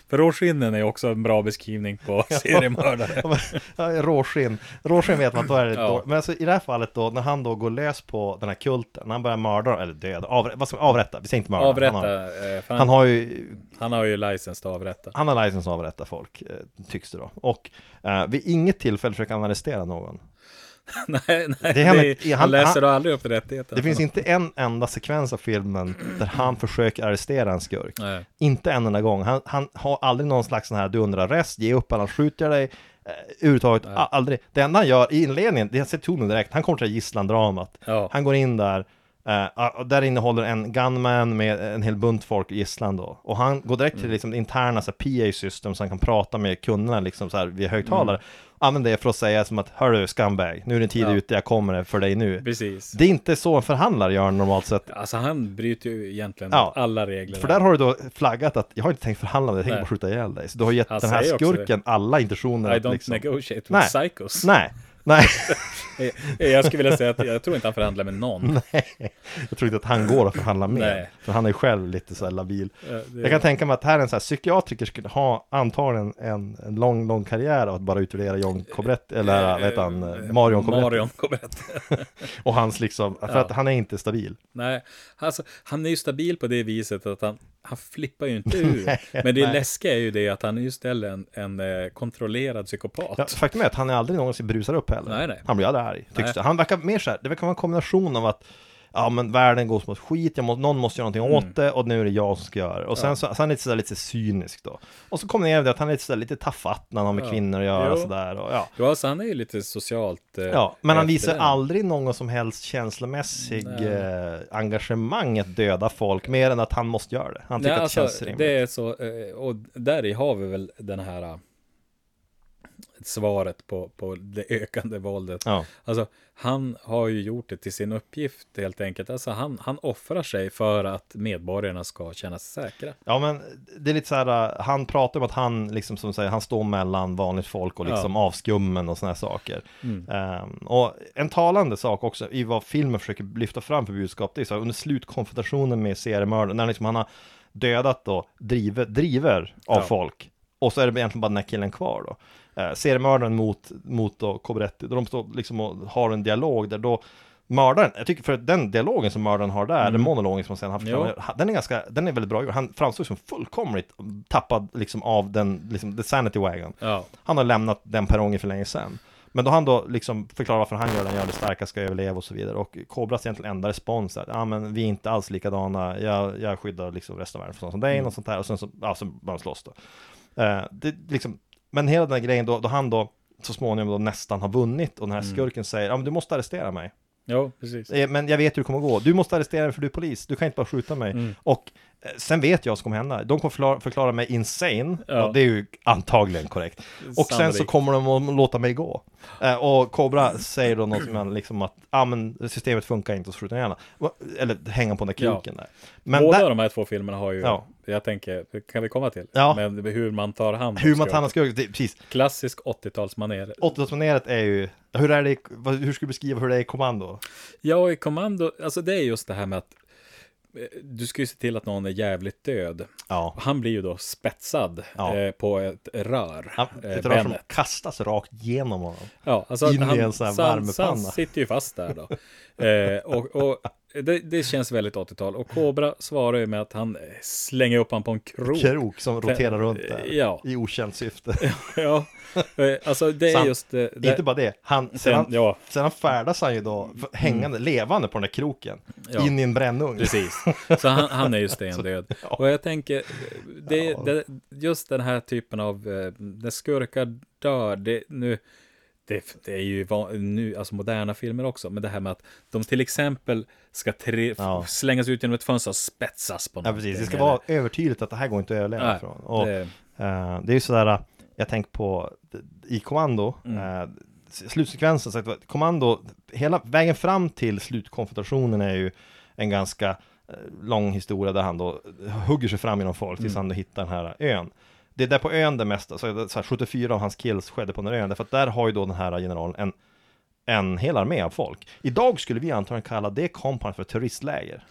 För råskinnen är också en bra beskrivning på seriemördare. Ja, Råskinn, råskinn vet man då är det Ja. då, Men alltså i det här fallet då, när han då går lös på den här kulten, när han börjar mörda, eller döda, avrätta, vad ska avrätta? Vi säger inte mörda. Avrätta. Han har, eh, han han, har ju, han har ju licens att avrätta. han har licens att avrätta folk, eh, tycks det då. Och eh, vid inget tillfälle försöker han arrestera någon. nej, nej, Det det är han- är, han- han läser han- aldrig upp rättigheterna. Det finns inte en enda sekvens av filmen där han försöker arrestera en skurk. Nej. Inte en enda gång. Han, han har aldrig någon slags sån här du undrar arrest, ge upp, annars skjuter jag dig. Eh, överhuvudtaget, a- aldrig. Det enda han gör i inledningen, det ser tonen direkt, han kommer till gisslandramat. Ja. Han går in där, och där innehåller en gunman med en hel bunt folk i gisslan då. Och han går direkt Mm. till liksom, det interna så här, PA-system så han kan prata med kunderna liksom så här via högtalare. Mm. Använder det för att säga som att Hörru scumbag, nu är din tid Ja. ute, jag kommer för dig nu. Precis. Det är inte så en förhandlare gör normalt sett. Alltså han bryter ju egentligen Ja. alla regler. För där har du då flaggat att jag har inte tänkt förhandla jag tänker bara skjuta ihjäl dig. Så du har gett Han den här skurken alla intentioner I don't liksom... negotiate with Nej. psychos. Nej, nej, Eh, Jag skulle vilja säga att jag tror inte han förhandlar med någon. nej. Jag tror inte att han går att förhandla med. Nej. För han är själv lite så här labil. Eh, det- Jag kan tänka mig att här är en så här psykiatriker skulle ha antagligen en, en lång, lång karriär av att bara utvärdera John Cobretti, eller vad heter han, eh, Marion Cobretti. Marion Cobretti. Och hans liksom, för Ja. att han är inte stabil. Nej, alltså, han är ju stabil på det viset att han, han flippar ju inte ur. Men det läskiga är ju det att han är ju istället en, en eh, kontrollerad psykopat. Ja, faktum är att han är aldrig någonsin brusar upp heller. Nej, nej. Han blir aldrig arg, tycks Nej. det. Han verkar mer så här, det verkar vara en kombination av att Ja men världen går mot skit, må, någon måste göra någonting åt det och nu är det jag som ska göra det. Och sen Mm. Ja. så, han är lite sådär lite cynisk då. Och så vi det att han är lite sådär lite tafatt när han har med Ja. kvinnor att göra Jo. sådär och ja. Jo, alltså han är ju lite socialt... eh, Ja, men han visar den. aldrig någon som helst känslomässig eh, engagemang att döda folk, mer än att han måste göra det. Han tycker Nej, att det alltså, känns rimligt. det är så, eh, och där i har vi väl den här svaret på, på det ökande våldet. Ja. Alltså, han har ju gjort det till sin uppgift helt enkelt. Alltså, han, han offrar sig för att medborgarna ska känna sig säkra. Ja men det är lite så här, uh, han pratar om att han liksom som säger, han står mellan vanligt folk och liksom avskummen och sådana här saker. Mm. Ehm, och en talande sak också i vad filmen försöker lyfta fram för budskap, det är så här, under slutkonfrontationen med seriemördaren, när liksom han har dödat då, driver, driver av Ja. folk. Och så är det egentligen bara den här killen kvar då. Uh, seriemördaren mot, mot då Cobretti, då de står liksom och har en dialog där då Mördaren, jag tycker för den dialogen som mördaren har där, den monologen som han sen haft, Jo. den är ganska, den är väldigt bra gjord. Han framstår som fullkomligt tappad liksom av den, liksom the sanity wagon. Ja, Han har lämnat den perrongen för länge sedan. Men då han då liksom förklarar varför han gör den, gör det starka ska överleva och så vidare. Och Kobras egentligen enda respons är att ja men vi är inte alls likadana, jag, jag skyddar liksom resten av världen från sånt som dig och sånt här. Och sen så, ja, så de slåss då. Eh, det, liksom, men hela den här grejen då, då han då så småningom då nästan har vunnit och den här skurken säger ja men du måste arrestera mig. jo, precis. Eh, Men jag vet hur det kommer gå. Du måste arrestera mig för du är polis. Du kan inte bara skjuta mig. Mm. Och sen vet jag vad som kommer hända. De kommer förklara, förklara mig insane. Ja. Och det är ju antagligen korrekt. Och sen så kommer de att låta mig gå. Eh, och Cobra säger då något som liksom att ja ah, men systemet funkar inte och så skjuter han gärna. Eller hänga på den där Ja. kroken där. Men Båda där, de här två filmerna har ju, Ja. jag tänker, kan vi komma till? Ja. Men hur man tar hand om hur man tar hand om skurken, precis. Klassisk 80-talsmanér. 80-talsmaneret är ju, hur är det, hur skulle du beskriva hur det är i kommando? Ja, i kommando, alltså det är just det här med att du ska ju se till att någon är jävligt död. Ja. Han blir ju då spetsad Ja. eh, på ett rör. Ja, eh, Ett rör som kastas rakt genom honom. Ja, alltså in i han, en sån här värmepanna. så han sitter ju fast där då. eh, och och det, det känns väldigt 80-tal. Och Cobra svarar ju med att han slänger upp han på en krok. Krok som roterar runt där. Ja, I okänt syfte. ja. Eh, Alltså det är Sant. just det. det Inte bara det, han, sen, han, ja, sen färdas han ju då f- hängande, levande på den där kroken. Ja. In i en brännugn. precis. Så han, han är ju stendöd. ja. Och jag tänker, det, det, just den här typen av, eh, när skurkar dör, det, nu, det, det är ju van, nu, alltså moderna filmer också, men det här med att de till exempel ska tre, Ja. slängas ut genom ett fönster och spetsas på Ja precis, det ska vara övertydligt att det här går inte att överleva Nej, från. Och, det, eh, det är ju sådär, jag tänker på i Kommando, Mm. eh, slutsekvensen, sagt, vad- Kommando, hela vägen fram till slutkonfrontationen är ju en ganska eh, lång historia där han då hugger sig fram genom folk tills Mm. han hittar den här ön. Det är där på ön det mesta, så, så här, 74 av hans kills skedde på den här ön, därför att där har ju då den här generalen en, en hel armé av folk. Idag skulle vi antagligen kalla det compound för terroristläger.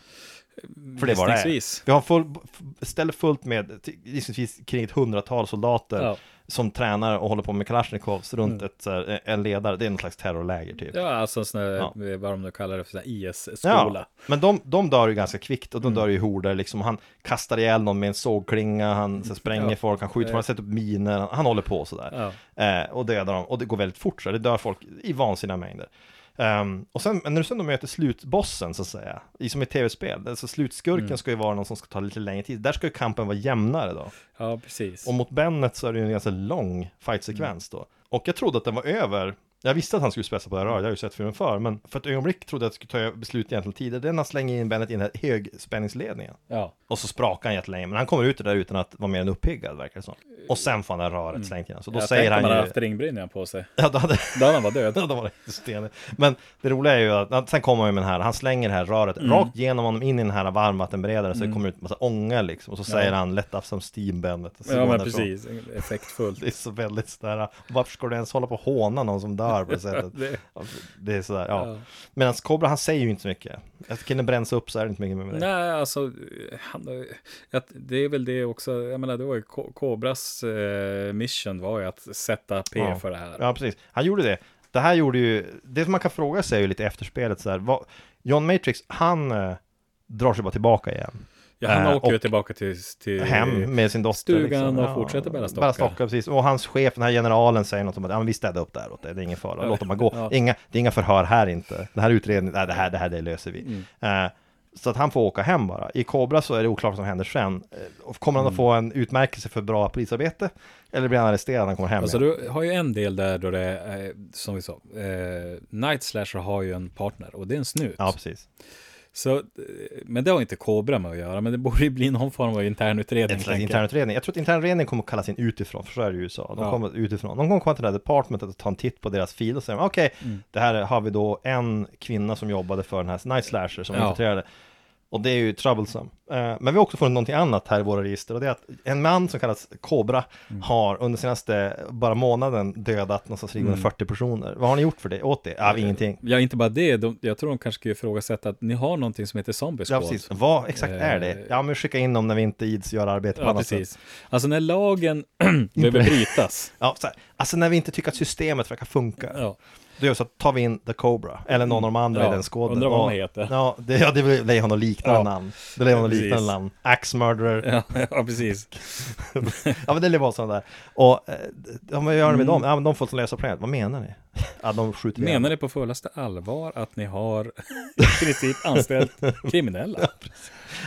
För det var det är. Vi har full, ställe fullt med, gissningsvis kring ett hundratal soldater Ja. Som tränar och håller på med Kalashnikovs runt Mm. ett, så här, en ledare, det är någon slags terrorläger typ. Ja, alltså en sån här, Ja. vad de nu kallar det för, här IS-skola. Ja, men de, de dör ju ganska kvickt och de Mm. dör ju i horder liksom. Han kastar ihjäl någon med en sågklinga, han så spränger Ja. folk, han skjuter, han sätter upp miner, han, han håller på sådär. Ja. Eh, och dödar dem, och det går väldigt fort så det dör folk i vansinniga mängder. Ehm, och sen, men när du sen då möter slutbossen så att säga, i som i tv-spel, alltså slutskurken Mm. ska ju vara någon som ska ta lite längre tid, där ska ju kampen vara jämnare då. ja, precis. Och mot Bennet så är det ju en ganska lång fightsekvens då. Och jag trodde att den var över. Jag visste att han skulle spetsa på det här röret, jag har ju sett filmen för men för ett ögonblick trodde jag att jag skulle ta beslut egentligen tidigare. Det är när han slänger in Bennet i den här högspänningsledningen. Ja. Och så sprakar han jättelänge, men han kommer ut det där utan att vara mer än uppiggad verkar det som. Och sen får han det här röret slängt igen. Så då jag säger tänkte han man hade ju... haft ringbrynjan på sig. Ja, då hade... Då hade han varit död. Ja, då var det stenig. Men det roliga är ju att, sen kommer han ju med den här, han slänger det här röret Mm. rakt genom honom in i den här varmvattenberedaren så det kommer ut massa ånga liksom. Och så säger han let up some steam Bennet. Ja, men precis. Effektfullt. Det är så väldigt sådär, varför ska du ens hålla på och håna någon som dör på det sättet? Det, Det är sådär, ja. ja. Medan Cobra, han säger ju inte så mycket. Att killen bränns upp så är det inte mycket med det. Nej, alltså, han, det är väl det också, jag menar, det var ju Ko- Kobras eh, mission var ju att sätta P Ja. för det här. Ja, precis. Han gjorde det. Det här gjorde ju, det som man kan fråga sig är ju lite efterspelet så här, vad, John Matrix, han eh, drar sig bara tillbaka igen. Ja, han Eh, åker ju tillbaka till, till Hem med sin dotter. stugan och fortsätter bara stocka. Bara stocka, precis. Och hans chef, den här generalen, säger något om att ja, men vi städar upp där åt dig, det är ingen fara, låt dem bara gå. Ja. Inga, det är inga förhör här inte. Den här utredningen, nej, det här, det här det löser vi. Mm. Eh, så att han får åka hem bara. I Cobra så är det oklart vad som händer sen. Eh, kommer han att få en utmärkelse för bra polisarbete? Eller blir han arresterad när han kommer hem? Alltså igen? du har ju en del där då det är, som vi sa, eh, Night Slasher har ju en partner och det är en snut. Ja, precis. Så, eh, men det har inte Kobra med att göra, men det borde ju bli någon form av internutredning. Jag. internutredning. Jag tror att internutredningen kommer att kallas in utifrån, för så är det i USA. De Ja. kommer utifrån. De kommer komma till det här departmentet och ta en titt på deras fil och säga okej, Mm. det här har vi då en kvinna som jobbade för den här Night Slasher som Ja. infiltrerade. Och det är ju troublesome. Eh, men vi har också funnit någonting annat här i våra register och det är att en man som kallas Cobra Mm. har under senaste bara månaden dödat någonstans kring Mm. 40 personer. Vad har ni gjort för det, åt det? Ja, ingenting. Ja, inte bara det. De, jag tror de kanske skulle ifrågasätta att ni har någonting som heter Zombie Ja, precis. Vad exakt är det? Eh, Ja, men skicka in dem när vi inte ids göra arbete på Ja, annat sätt. precis. Alltså när lagen behöver brytas. Ja, så här. Alltså när vi inte tycker att systemet verkar funka. Ja. Då gör vi så att tar vi in The Cobra, eller någon av de andra Ja, i den skåden. undrar vad de heter. Ja, det, ja, det ha något liknande Ja. namn. Det ha något Precis. liknande namn. Axe Murderer. Ja, ja, precis. Ja, men det lär vara sådana där. Och, eh, ja, vad gör ni med Mm. dem? Ja, men de får lösa problemet. Vad menar ni? Ja, de skjuter Menar ni på fullaste allvar att ni har i princip anställt kriminella?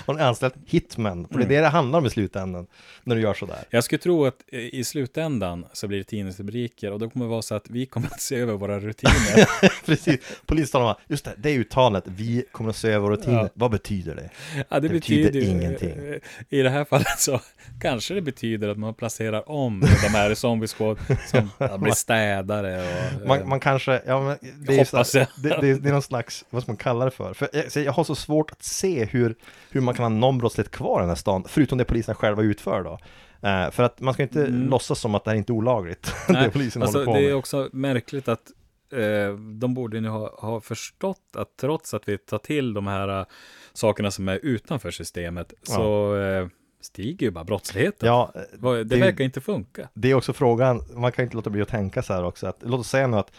Har ni anställt hitmen? För det är Mm. det det handlar om i slutändan. När du gör sådär. Jag skulle tro att eh, i slutändan så blir det tidningsrubriker och då kommer det vara så att vi kommer att se över våra rutiner. Precis. Polisen om, just det, det är uttalet. Vi kommer att se över våra rutiner. Ja. Vad betyder det? Ja, det, Det betyder betyder, ingenting. eh, I det här fallet så kanske det betyder att man placerar om de här i Zombie Squad som ja, blir städare och... eh, Man, man kanske, ja men det är, Hoppas så, jag. det, det, är- det är någon slags, vad ska man kalla det för? För jag, så jag har så svårt att se hur, hur man kan ha någon brottslighet kvar i den här stan, förutom det polisen själva utför då. Eh, för att man ska inte Mm. låtsas som att det här inte är olagligt, det Nej, polisen alltså, håller på det med. är också märkligt att eh, de borde nu ha, ha förstått att trots att vi tar till de här eh, sakerna som är utanför systemet så eh, stiger ju bara brottsligheten. Ja, det, det- verkar inte funka. det är också frågan, man kan inte låta bli att tänka så här också, att låt oss säga nu att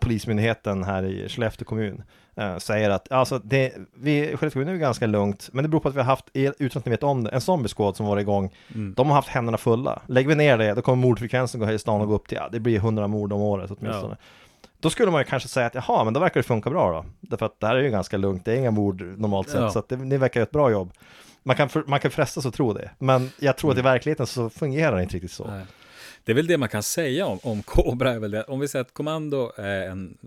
Polismyndigheten här i Skellefteå kommun eh, säger att alltså det, vi, Skellefteå kommun är ganska lugnt, men det beror på att vi har haft, utan att ni vet om det, en zombie squad som var igång Mm. De har haft händerna fulla. Lägger vi ner det, då kommer mordfrekvensen gå här i stan och gå upp till, ja, det blir 100 mord om året åtminstone. Då skulle man ju kanske säga att jaha, men då verkar det funka bra då. Därför att det här är ju ganska lugnt, det är inga mord normalt sett, Ja. så att det, ni verkar göra ett bra jobb. Man kan, för, man kan frestas att tro det, men jag tror att i verkligheten så fungerar det inte riktigt så. Nej. Det är väl det man kan säga om, om Cobra. Är väl det. Om vi säger att Kommando är en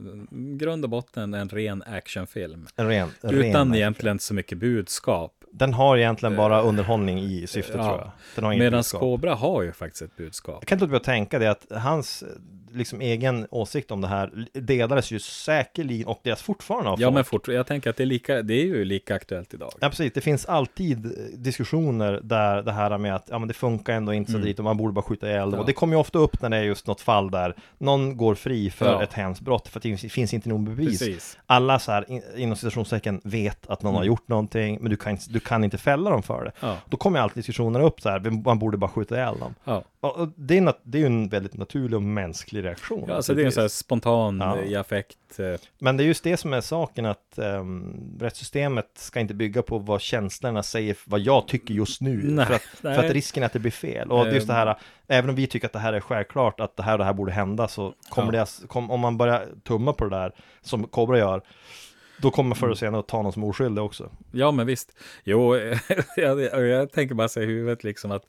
grund och botten en ren actionfilm. En ren, en Utan ren egentligen så mycket budskap. Den har egentligen bara underhållning i syfte Ja. tror jag. Den har Medan budskap. Cobra har ju faktiskt ett budskap. Jag kan inte låta bli att tänka det att hans liksom egen åsikt om det här delades ju säkerligen och deras fortfarande av Ja, folk. men fort, jag tänker att det är, lika, det är ju lika aktuellt idag. Ja precis, det finns alltid eh, diskussioner där det här med att ja, men det funkar ändå inte så Mm. dit och man borde bara skjuta ihjäl. Ja. Och det kommer ju ofta upp när det är just något fall där någon går fri för Ja. ett hemskt brott för att det finns inte någon bevis. Precis. Alla så här in, inom citationstecken vet att någon har Mm. gjort någonting men du kan, inte- du kan inte fälla dem för det. Ja, Då kommer alltid diskussioner upp så här, man borde bara skjuta ihjäl dem. ja. Och det är, det är ju en väldigt naturlig och mänsklig reaktion. ja alltså det är en sån här spontan Ja. i affekt. eh, Men det är just det som är saken att um, rättssystemet ska inte bygga på vad känslorna säger, vad jag tycker just nu. Nej, för, att, nej. för att risken är att det blir fel. Och just det här, Ehm. även om vi tycker att det här är självklart, att det här och det här borde hända, så kommer Ja. det, kom, om man börjar tumma på det där, som Kobra gör, då kommer förr eller senare att ta någon som oskyldig också. Ja, men visst. Jo, jag, jag, jag tänker bara säga i huvudet liksom att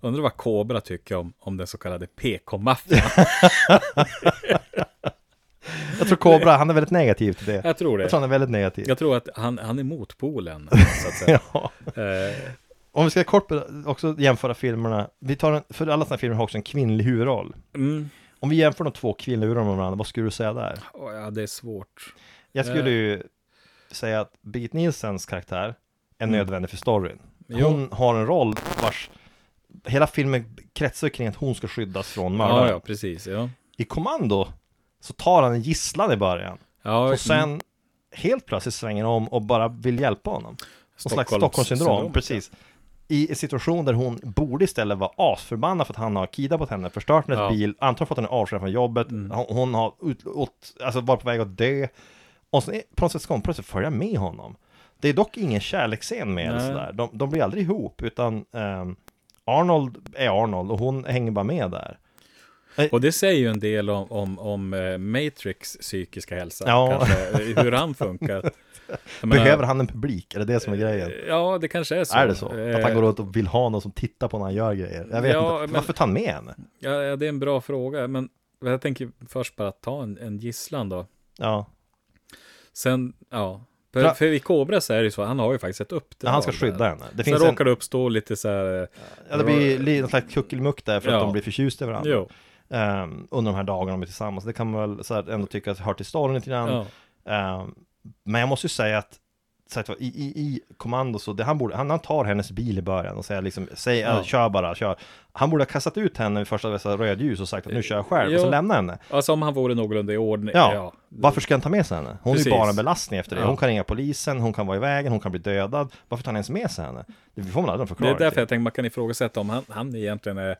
undrar vad Kobra tycker om, om den så kallade PK-maffian. Jag tror Kobra, han är väldigt negativ till det. Jag tror Jag det. tror han är väldigt negativ. Jag tror att han, han är motpolen, så att säga. Ja. Eh, Om vi ska kort också jämföra filmerna, vi tar en, för alla sådana filmer har också en kvinnlig huvudroll. mm. Om vi jämför de två kvinnliga huvudrollerna med varandra, vad skulle du säga där? Åh, Ja, det är svårt. Jag skulle Eh. ju säga att Birgit Nielsens karaktär är Mm. nödvändig för storyn. Jo. Hon har en roll vars hela filmen kretsar kring att hon ska skyddas från mördaren. Ja, ja, precis. Ja, I Kommando så tar han en gisslan i början ja och sen helt plötsligt svänger om och bara vill hjälpa honom. Någon slags Stockholms- Stockholmssyndrom, syndrom, precis. I en situation där hon borde istället vara asförbannad för att han har kidnappat henne, förstört hennes Ja. bil, antagligen fått henne avskedad från jobbet, Mm. hon, hon har ut, åt, alltså varit på väg att dö. Och så på något sätt ska hon plötsligt följa med honom. Det är dock ingen kärleksscen med eller sådär. De, de blir aldrig ihop, utan ehm, Arnold är Arnold och hon hänger bara med där. Och det säger ju en del om, om, om eh, Matrix psykiska hälsa. Ja. Kanske, eh, hur han funkar. Menar, Behöver han en publik? Är det det som är grejen? Ja, det kanske är så. Är det så? Att han Eh, går runt och vill ha någon som tittar på när han gör grejer? Jag vet Ja, inte. Varför tar han med henne? Ja, det är en bra fråga. Men jag tänker först bara ta en, en gisslan då. Ja, Sen, ja. För- För, i Kobra så är det ju så, han har ju faktiskt ett uppdrag. han ska där. skydda henne. Det Sen finns en, råkar det uppstå lite så här, eh, ja, det blir li- någon slags kuckelmuck där för att Ja. de blir förtjusta i varandra. jo, Ehm, under de här dagarna de är tillsammans. Det kan man väl så här, ändå tycka att hör till storyn lite grann. ja. Ehm, men jag måste ju säga att så att, i, i, i kommando så, det, han, borde, han, han tar hennes bil i början och säger liksom, säg, Ja. ja. kör bara, kör. Han borde ha kastat ut henne vid första dessa rödljus och sagt att nu kör jag själv, och så Jo. lämna henne. Alltså om han vore någorlunda i ordning. Ja. Varför ska han ta med sig henne? Hon är Precis. ju bara en belastning efter det. Ja. Hon kan ringa polisen, hon kan vara i vägen, hon kan bli dödad. Varför tar han ens med sig henne? Det får man aldrig en Det är därför till. jag tänkte man kan ifrågasätta om han, han egentligen är...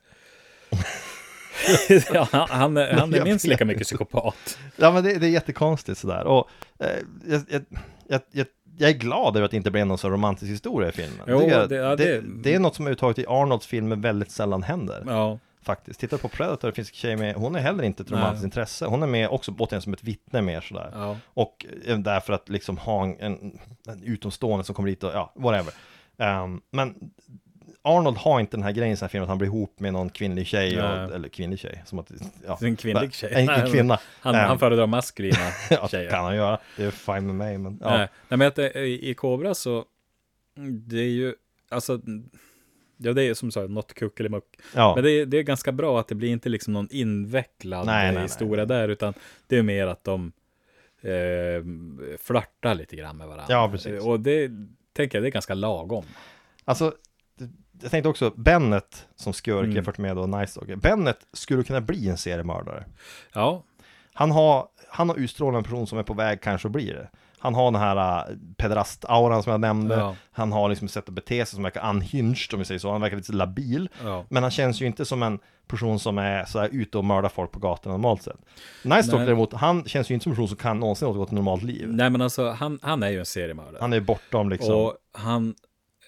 ja, han, han är, han är minst lika mycket psykopat. Ja men det, det är jättekonstigt sådär. Och eh, jag, jag, jag, jag, jag är glad över att det inte blev någon så romantisk historia i filmen. Jo, det- det, det- det är något som överhuvudtaget i Arnolds filmer väldigt sällan händer. Ja, Faktiskt. Titta på Predator, det finns en tjej med, hon är heller inte ett romantiskt intresse. Hon är med också återigen som ett vittne mer sådär. ja. Och eh, därför att liksom ha en, en, en utomstående som kommer dit och ja, whatever. Ehm, men Arnold har inte den här grejen i den här filmen att han blir ihop med någon kvinnlig tjej, och, Nej. eller kvinnlig tjej, som att, ja. En kvinnlig tjej. En, en kvinna. Han, Ehm, han föredrar maskulina ja, tjejer. kan han göra. Det är fine med mig, men ja. Nej, nej men att det, i, i Kobra så, det är ju, alltså, ja det är som du sa, något kuckelimuck. ja. Men det är, det är ganska bra att det blir inte liksom någon invecklad Nej, eh, nej, historia där, utan det är mer att de eh, flörtar lite grann med varandra. Ja, precis. Och det tänker jag, det är ganska lagom. Alltså, jag tänkte också, Bennet som skurk Mm. jämfört med då Nice Dog. Bennet skulle kunna bli en seriemördare. Ja, Han har, han har utstrålat en person som är på väg kanske att bli det. Han har den här äh, pederast-auran som jag nämnde. Ja. Han har liksom ett sätt att bete sig som verkar unhinged om vi säger så. Han verkar lite labil. ja. Men han känns ju inte som en person som är så här ute och mördar folk på gatan normalt sett. Nice Dog Nej. däremot, han känns ju inte som en person som kan någonsin återgå till normalt liv. Nej men alltså, han, han är ju en seriemördare. Han är bortom liksom. Och han,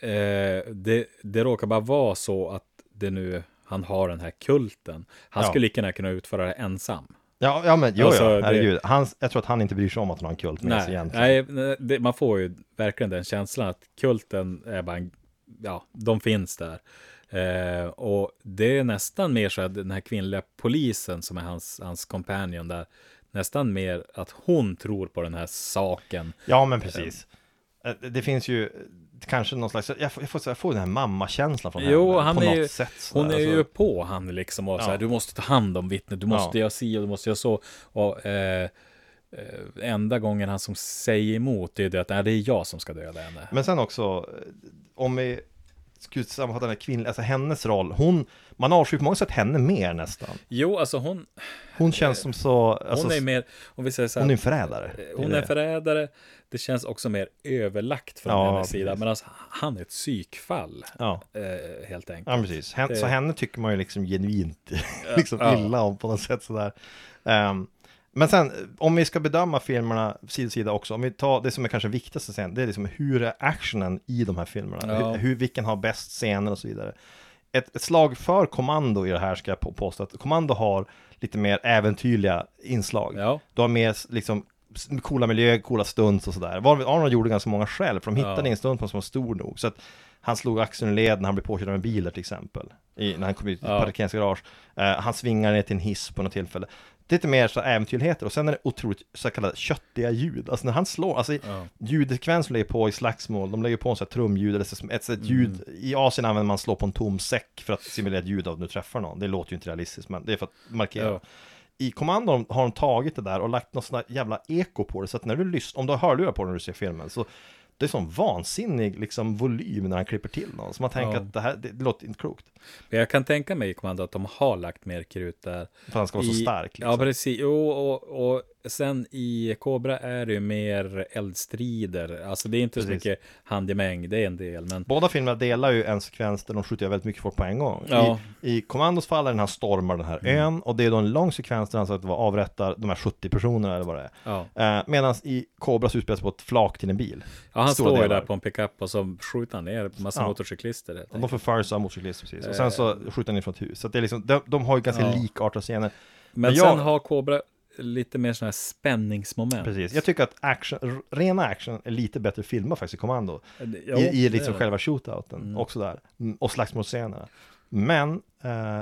eh, det, det råkar bara vara så att det nu, han har den här kulten. Han Ja. skulle lika gärna kunna utföra det ensam. Ja, ja men jo, Alltså, ja, det- herregud. Han, jag tror att han inte bryr sig om att han har en kult med sig Nej, egentligen. nej nej, det, man får ju verkligen den känslan att kulten är bara en, ja, de finns där. Eh, och det är nästan mer så att den här kvinnliga polisen som är hans, hans companion där, nästan mer att hon tror på den här saken. Ja, men precis. Eh, Det finns ju kanske någon slags, jag får, jag får, jag får den här mammakänslan från Jo, henne han på är något ju- sätt. Hon är sådär. ju Alltså, på han liksom och så här, Ja. du måste ta hand om vittnet, du måste Ja. göra si och du måste göra så. Och eh, eh, enda gången han som säger emot det är det att nej, det är jag som ska döda henne. Men sen också, eh, om vi sammanfatta den här kvinnliga, alltså hennes roll, hon, man avskyr på många sätt henne mer nästan. Jo, alltså hon, Hon känns som så, alltså, hon är mer, om vi säger så här, hon är en förrädare. eh, hon är förrädare, det känns också mer överlagt från Ja, hennes sida, precis. medan han är ett psykfall, Ja. eh, helt enkelt. Ja, precis. Hen, Det- Så henne tycker man ju liksom genuint liksom Ja. illa om på något sätt sådär. Ehm, men sen, om vi ska bedöma filmerna sida sida också, om vi tar det som är kanske viktigaste sen, det är liksom hur är actionen i de här filmerna? Ja. Hur, hur, vilken har bäst scener och så vidare. Ett, ett slag för kommando i det här ska jag på- påstå att kommando har lite mer äventyrliga inslag. Ja, Du har mer liksom coola miljöer, coola stunts och sådär. Arnold gjorde ganska många själv, för de hittade Ja. en stunt på som var stor nog. Så att han slog axeln i led när han blev påkörd av en bil till exempel. I, när han kom ut i Ja. parkeringsgarage. Eh, han svingar ner till en hiss på något tillfälle. Det är lite mer så äventyrligheter och sen är det otroligt så kallade köttiga ljud. Alltså när han slår, alltså ja. ljudsekvensen lägger på i slagsmål, de lägger på en sån här trumljud, eller så- ett, ett Mm. ljud, i Asien använder man slå på en tom säck för att simulera ett ljud av att du träffar någon. Det låter ju inte realistiskt, men det är för att markera. Ja. I kommandon har de tagit det där och lagt något sånt jävla eko på det, så att när du lyssnar, om du har hörlurar på när du ser filmen, så det är sån vansinnig liksom volym när han klipper till någon, så man tänker Ja. att det här, det, det låter inte klokt. Men jag kan tänka mig i kommando att de har lagt mer krut där. För att han ska vara så I- stark. Liksom. Ja, precis. Jo, och, och sen i Cobra är det ju mer eldstrider. Alltså det är inte så Precis. mycket handgemäng, det är en del. Men Båda filmerna delar ju en sekvens där de skjuter väldigt mycket folk på en gång. Ja. I, I Commandos fall är när han stormar den här Mm. ön och det är då en lång sekvens där han så att vara avrättar de här 70 personerna eller vad det är. ja, Eh, Medan i Cobras utspelas på ett flak till en bil. ja han Stora står ju där på en pickup och så skjuter han ner massa Ja. motorcyklister. Och de förföljs av motorcyklister precis. Och Eh. sen så skjuter han in från ett hus. Så det är liksom, de, de har ju ganska Ja. likartade scener. Men, men jag- sen har Cobra lite mer sådana här spänningsmoment. Precis. Jag tycker att action, rena action är lite bättre filmat faktiskt i Commando. Jo, I, i liksom själva shootouten Mm. och sådär. Mm, Och slagsmålscenerna. Men eh,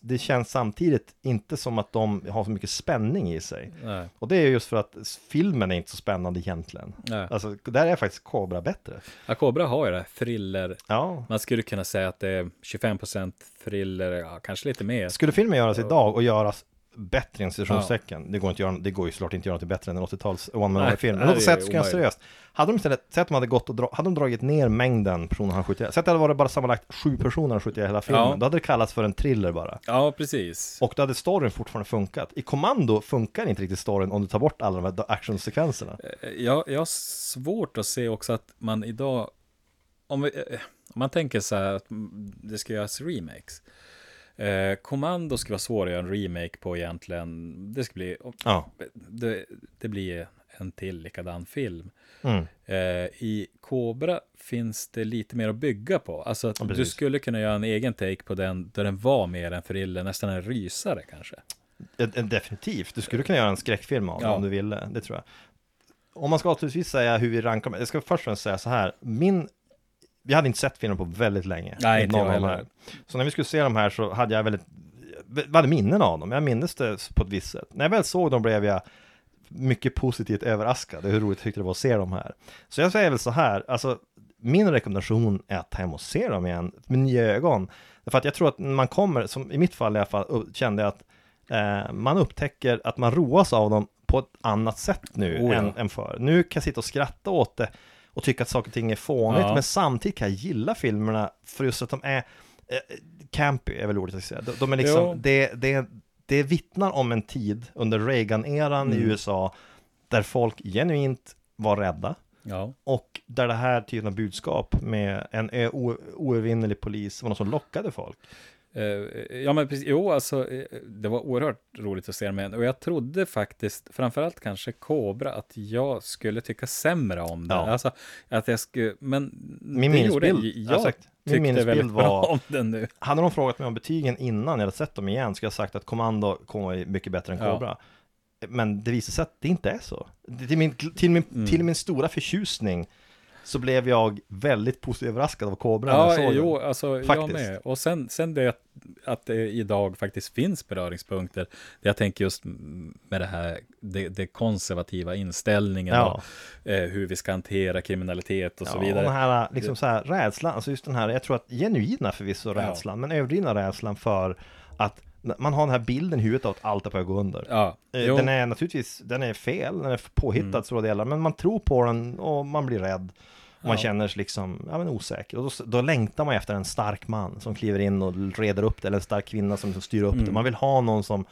det känns samtidigt inte som att de har så mycket spänning i sig. Nej, Och det är just för att filmen är inte så spännande egentligen. nej. Alltså, där är faktiskt Cobra bättre. Ja, Cobra har ju det thriller. Ja. Man skulle kunna säga att det är 25% thriller, ja, kanske lite mer. Skulle filmen göras idag och göras bättre än citationstecken, det, går inte göra, det går ju såklart inte att göra till bättre än en 80-tals one man film. Men det är ska omöjligt. seriöst. Hade de istället, säg att de hade gått och dra, hade de dragit ner mängden personer han skjutit ihjäl. Säg att det hade varit bara sammanlagt sju personer han skjutit ihjäl hela filmen. Ja. Då hade det kallats för en thriller bara. Ja, precis. Och då hade storyn fortfarande funkat. I Kommando funkar inte riktigt storyn om du tar bort alla de här actionsekvenserna. Eh, Jag, jag har svårt att se också att man idag, om, vi, eh, om man tänker så här att det ska göras remakes. Eh, Kommando ska vara svår att göra en remake på egentligen. Det ska bli, Ja. det, det blir en till likadan film. Mm. Eh, I Cobra finns det lite mer att bygga på. Alltså att Ja, du skulle kunna göra en egen take på den, där den var mer en thriller, nästan en rysare kanske. Definitivt, du skulle kunna göra en skräckfilm av Ja. om du ville, det tror jag. Om man ska avslutningsvis säga hur vi rankar, jag ska först och främst säga så här, min, vi hade inte sett filmen på väldigt länge. Nej, inte Någon jag heller. Så när vi skulle se de här så hade jag väldigt, vi hade minnen av dem, jag minns det på ett visst sätt. När jag väl såg dem blev jag mycket positivt överraskad, hur roligt jag tyckte det var att se dem här. Så jag säger väl så här, alltså min rekommendation är att ta hem och se dem igen med nya ögon. För att jag tror att man kommer, som i mitt fall i alla fall, kände jag att eh, man upptäcker att man roas av dem på ett annat sätt nu Oh ja. än, än förr. Nu kan jag sitta och skratta åt det och tycka att saker och ting är fånigt, Ja. men samtidigt kan jag gilla filmerna för just att de är eh, campy, är väl ordet jag ska säga. De, de är liksom, det, det, det vittnar om en tid under Reagan-eran i Mm. USA där folk genuint var rädda. Ja, Och där det här typen av budskap med en ö- o- oövervinnelig polis var något som lockade folk. Eh, ja men precis, jo alltså eh, det var oerhört roligt att se dem igen och jag trodde faktiskt, framförallt kanske Cobra, att jag skulle tycka sämre om det. Ja. Alltså att jag skulle, men Min det gjorde minnesbild, jag. jag sagt, min tyckte minnesbild var, om den nu. hade de frågat mig om betygen innan jag hade sett dem igen, skulle jag sagt att Kommando kommer mycket bättre än Ja. Cobra. Men det visar sig att det inte är så. Till min, till min, Mm. till min stora förtjusning så blev jag väldigt positivt överraskad av Kobra jag Ja, såg jo, den. alltså jag Faktiskt. med. Och sen, sen det att, att det idag faktiskt finns beröringspunkter. Det jag tänker just med det här, det, det konservativa inställningen Ja. och eh, hur vi ska hantera kriminalitet och så Ja, vidare. Och den här liksom så här rädslan, alltså just den här, jag tror att genuina förvisso Ja. rädslan, men överdrivna rädslan för att man har den här bilden i huvudet av att allt är på väg att gå under. Ja, Eh. Den är naturligtvis, den är fel, den är påhittad Mm. stora delar, men man tror på den och man blir rädd. Man Ja. känner sig liksom, ja men osäker. Och då, då längtar man efter en stark man som kliver in och reder upp det, eller en stark kvinna som, som styr upp det. Mm. Man vill ha någon som,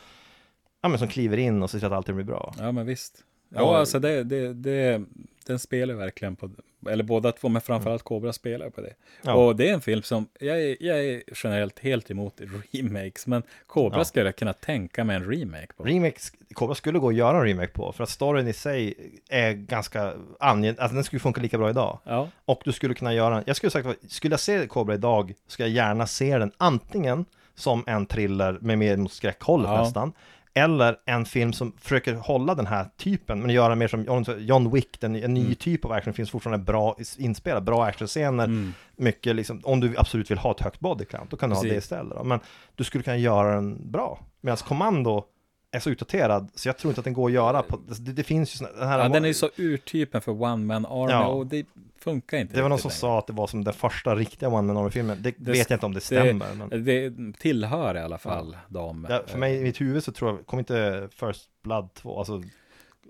ja men som kliver in och ser till att allting blir bra. Ja, men visst. Ja, Ja. alltså det, det, det, den spelar verkligen på, eller båda två, men framförallt Cobra spelar på det. Ja. Och det är en film som, jag är, jag är generellt helt emot remakes, men Cobra Ja. skulle jag kunna tänka mig en remake på. Remake, Cobra skulle gå att göra en remake på, för att storyn i sig är ganska angen, alltså den skulle funka lika bra idag. Ja, Och du skulle kunna göra, jag skulle sagt, skulle jag se Cobra idag, skulle jag gärna se den antingen som en thriller med mer mot skräckhållet Ja. nästan, eller en film som försöker hålla den här typen, men göra mer som John, Wick, den, en ny Mm. typ av action, finns fortfarande bra inspelad, bra actionscener, mm. mycket liksom, om du absolut vill ha ett högt body count, då kan du ha Precis. det istället då. Men du skulle kunna göra den bra, medan Kommando är så utdaterad, så jag tror inte att den går att göra på, det, det finns ju såna, den här ja den är ju så urtypen för One Man Army Ja. och det funkar inte Det var någon som längre. sa att det var som den första riktiga Man Army-filmen. Det, Det- vet jag inte om det stämmer. men Det tillhör i alla fall de. ja, för mig i mitt huvud så tror jag, kom inte First Blood 2, alltså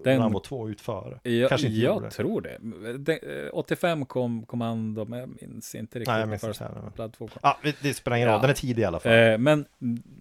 Den- Rambo 2 ut före? Jag, Kanske inte jag tror det. det. eh, 85 kom Kommando, men jag minns inte riktigt. Nej, jag minns First inte. Blood 2 kom. Ja, det- det spelar ingen roll, Ja. den är tidig i alla fall. Eh, men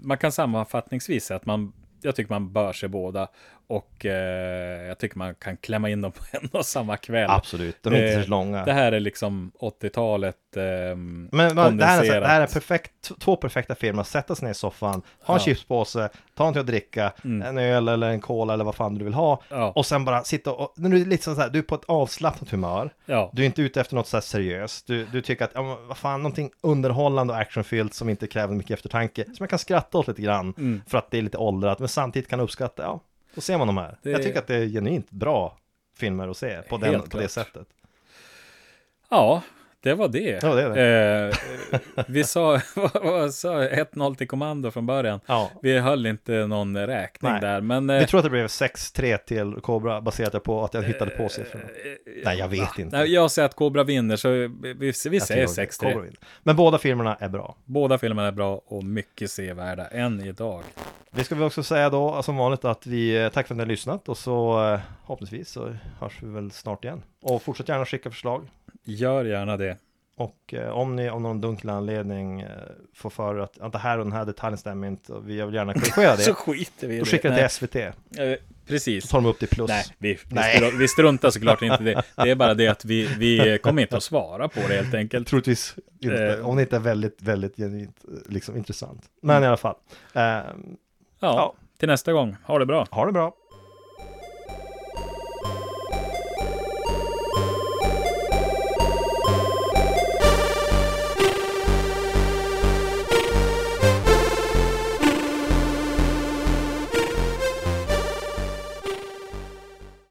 man kan sammanfattningsvis säga att man, jag tycker man bör se båda och eh, jag tycker man kan klämma in dem på en och samma kväll. Absolut, de är inte det- så långa. Det här är liksom 80-talet. ehm, men men det, här är, det här är perfekt, två perfekta filmer, att sätta sig ner i soffan, ha en Ja. chipspåse, ta någonting att dricka, Mm. en öl eller en cola eller vad fan du vill ha, Ja, och sen bara sitta och, när du är lite så här, du är på ett avslappnat humör, ja, Du är inte ute efter något så här seriöst. Du, du tycker att, ja, vad fan, någonting underhållande och actionfyllt som inte kräver mycket eftertanke. Som jag kan skratta åt lite grann mm. för att det är lite åldrat, men samtidigt kan uppskatta, ja, då ser man de här. Det- Jag tycker att det är genuint bra filmer att se på, den, på det sättet. ja, det var det. Det det. Eh, vi sa, sa jag? 1-0 till kommando från början. Ja. Vi höll inte någon räkning Nej. där, men... eh, Vi tror att det blev 6-3 till Cobra baserat på att jag hittade på siffrorna. eh, Nej, jag vet inte. Jag säger att Cobra vinner, så vi, vi, vi säger tror 6-3. Cobra vinner. Men båda filmerna är bra. Båda filmerna är bra och mycket sevärda än idag. Vi ska väl också säga då som vanligt att vi eh, tack för att ni har lyssnat och så eh, förhoppningsvis så hörs vi väl snart igen. Och fortsätt gärna skicka förslag. Gör gärna det. Och eh, om ni av någon dunkel anledning eh, får för att, att det här och den här detaljen stämmer inte och vi vill gärna korrigera Så det. skiter vi i Då det. skickar det till SVT. eh, Precis. Så tar de upp det plus. Nej, vi, vi, Nej. struntar, vi struntar såklart inte det. Det är bara det att vi, vi kommer inte att svara på det helt enkelt. Troligtvis inte, Eh. om det inte är väldigt, väldigt genuint eh, liksom intressant. Men i alla fall. Eh, Ja, Ja. till nästa gång. Ha det bra. ha det bra.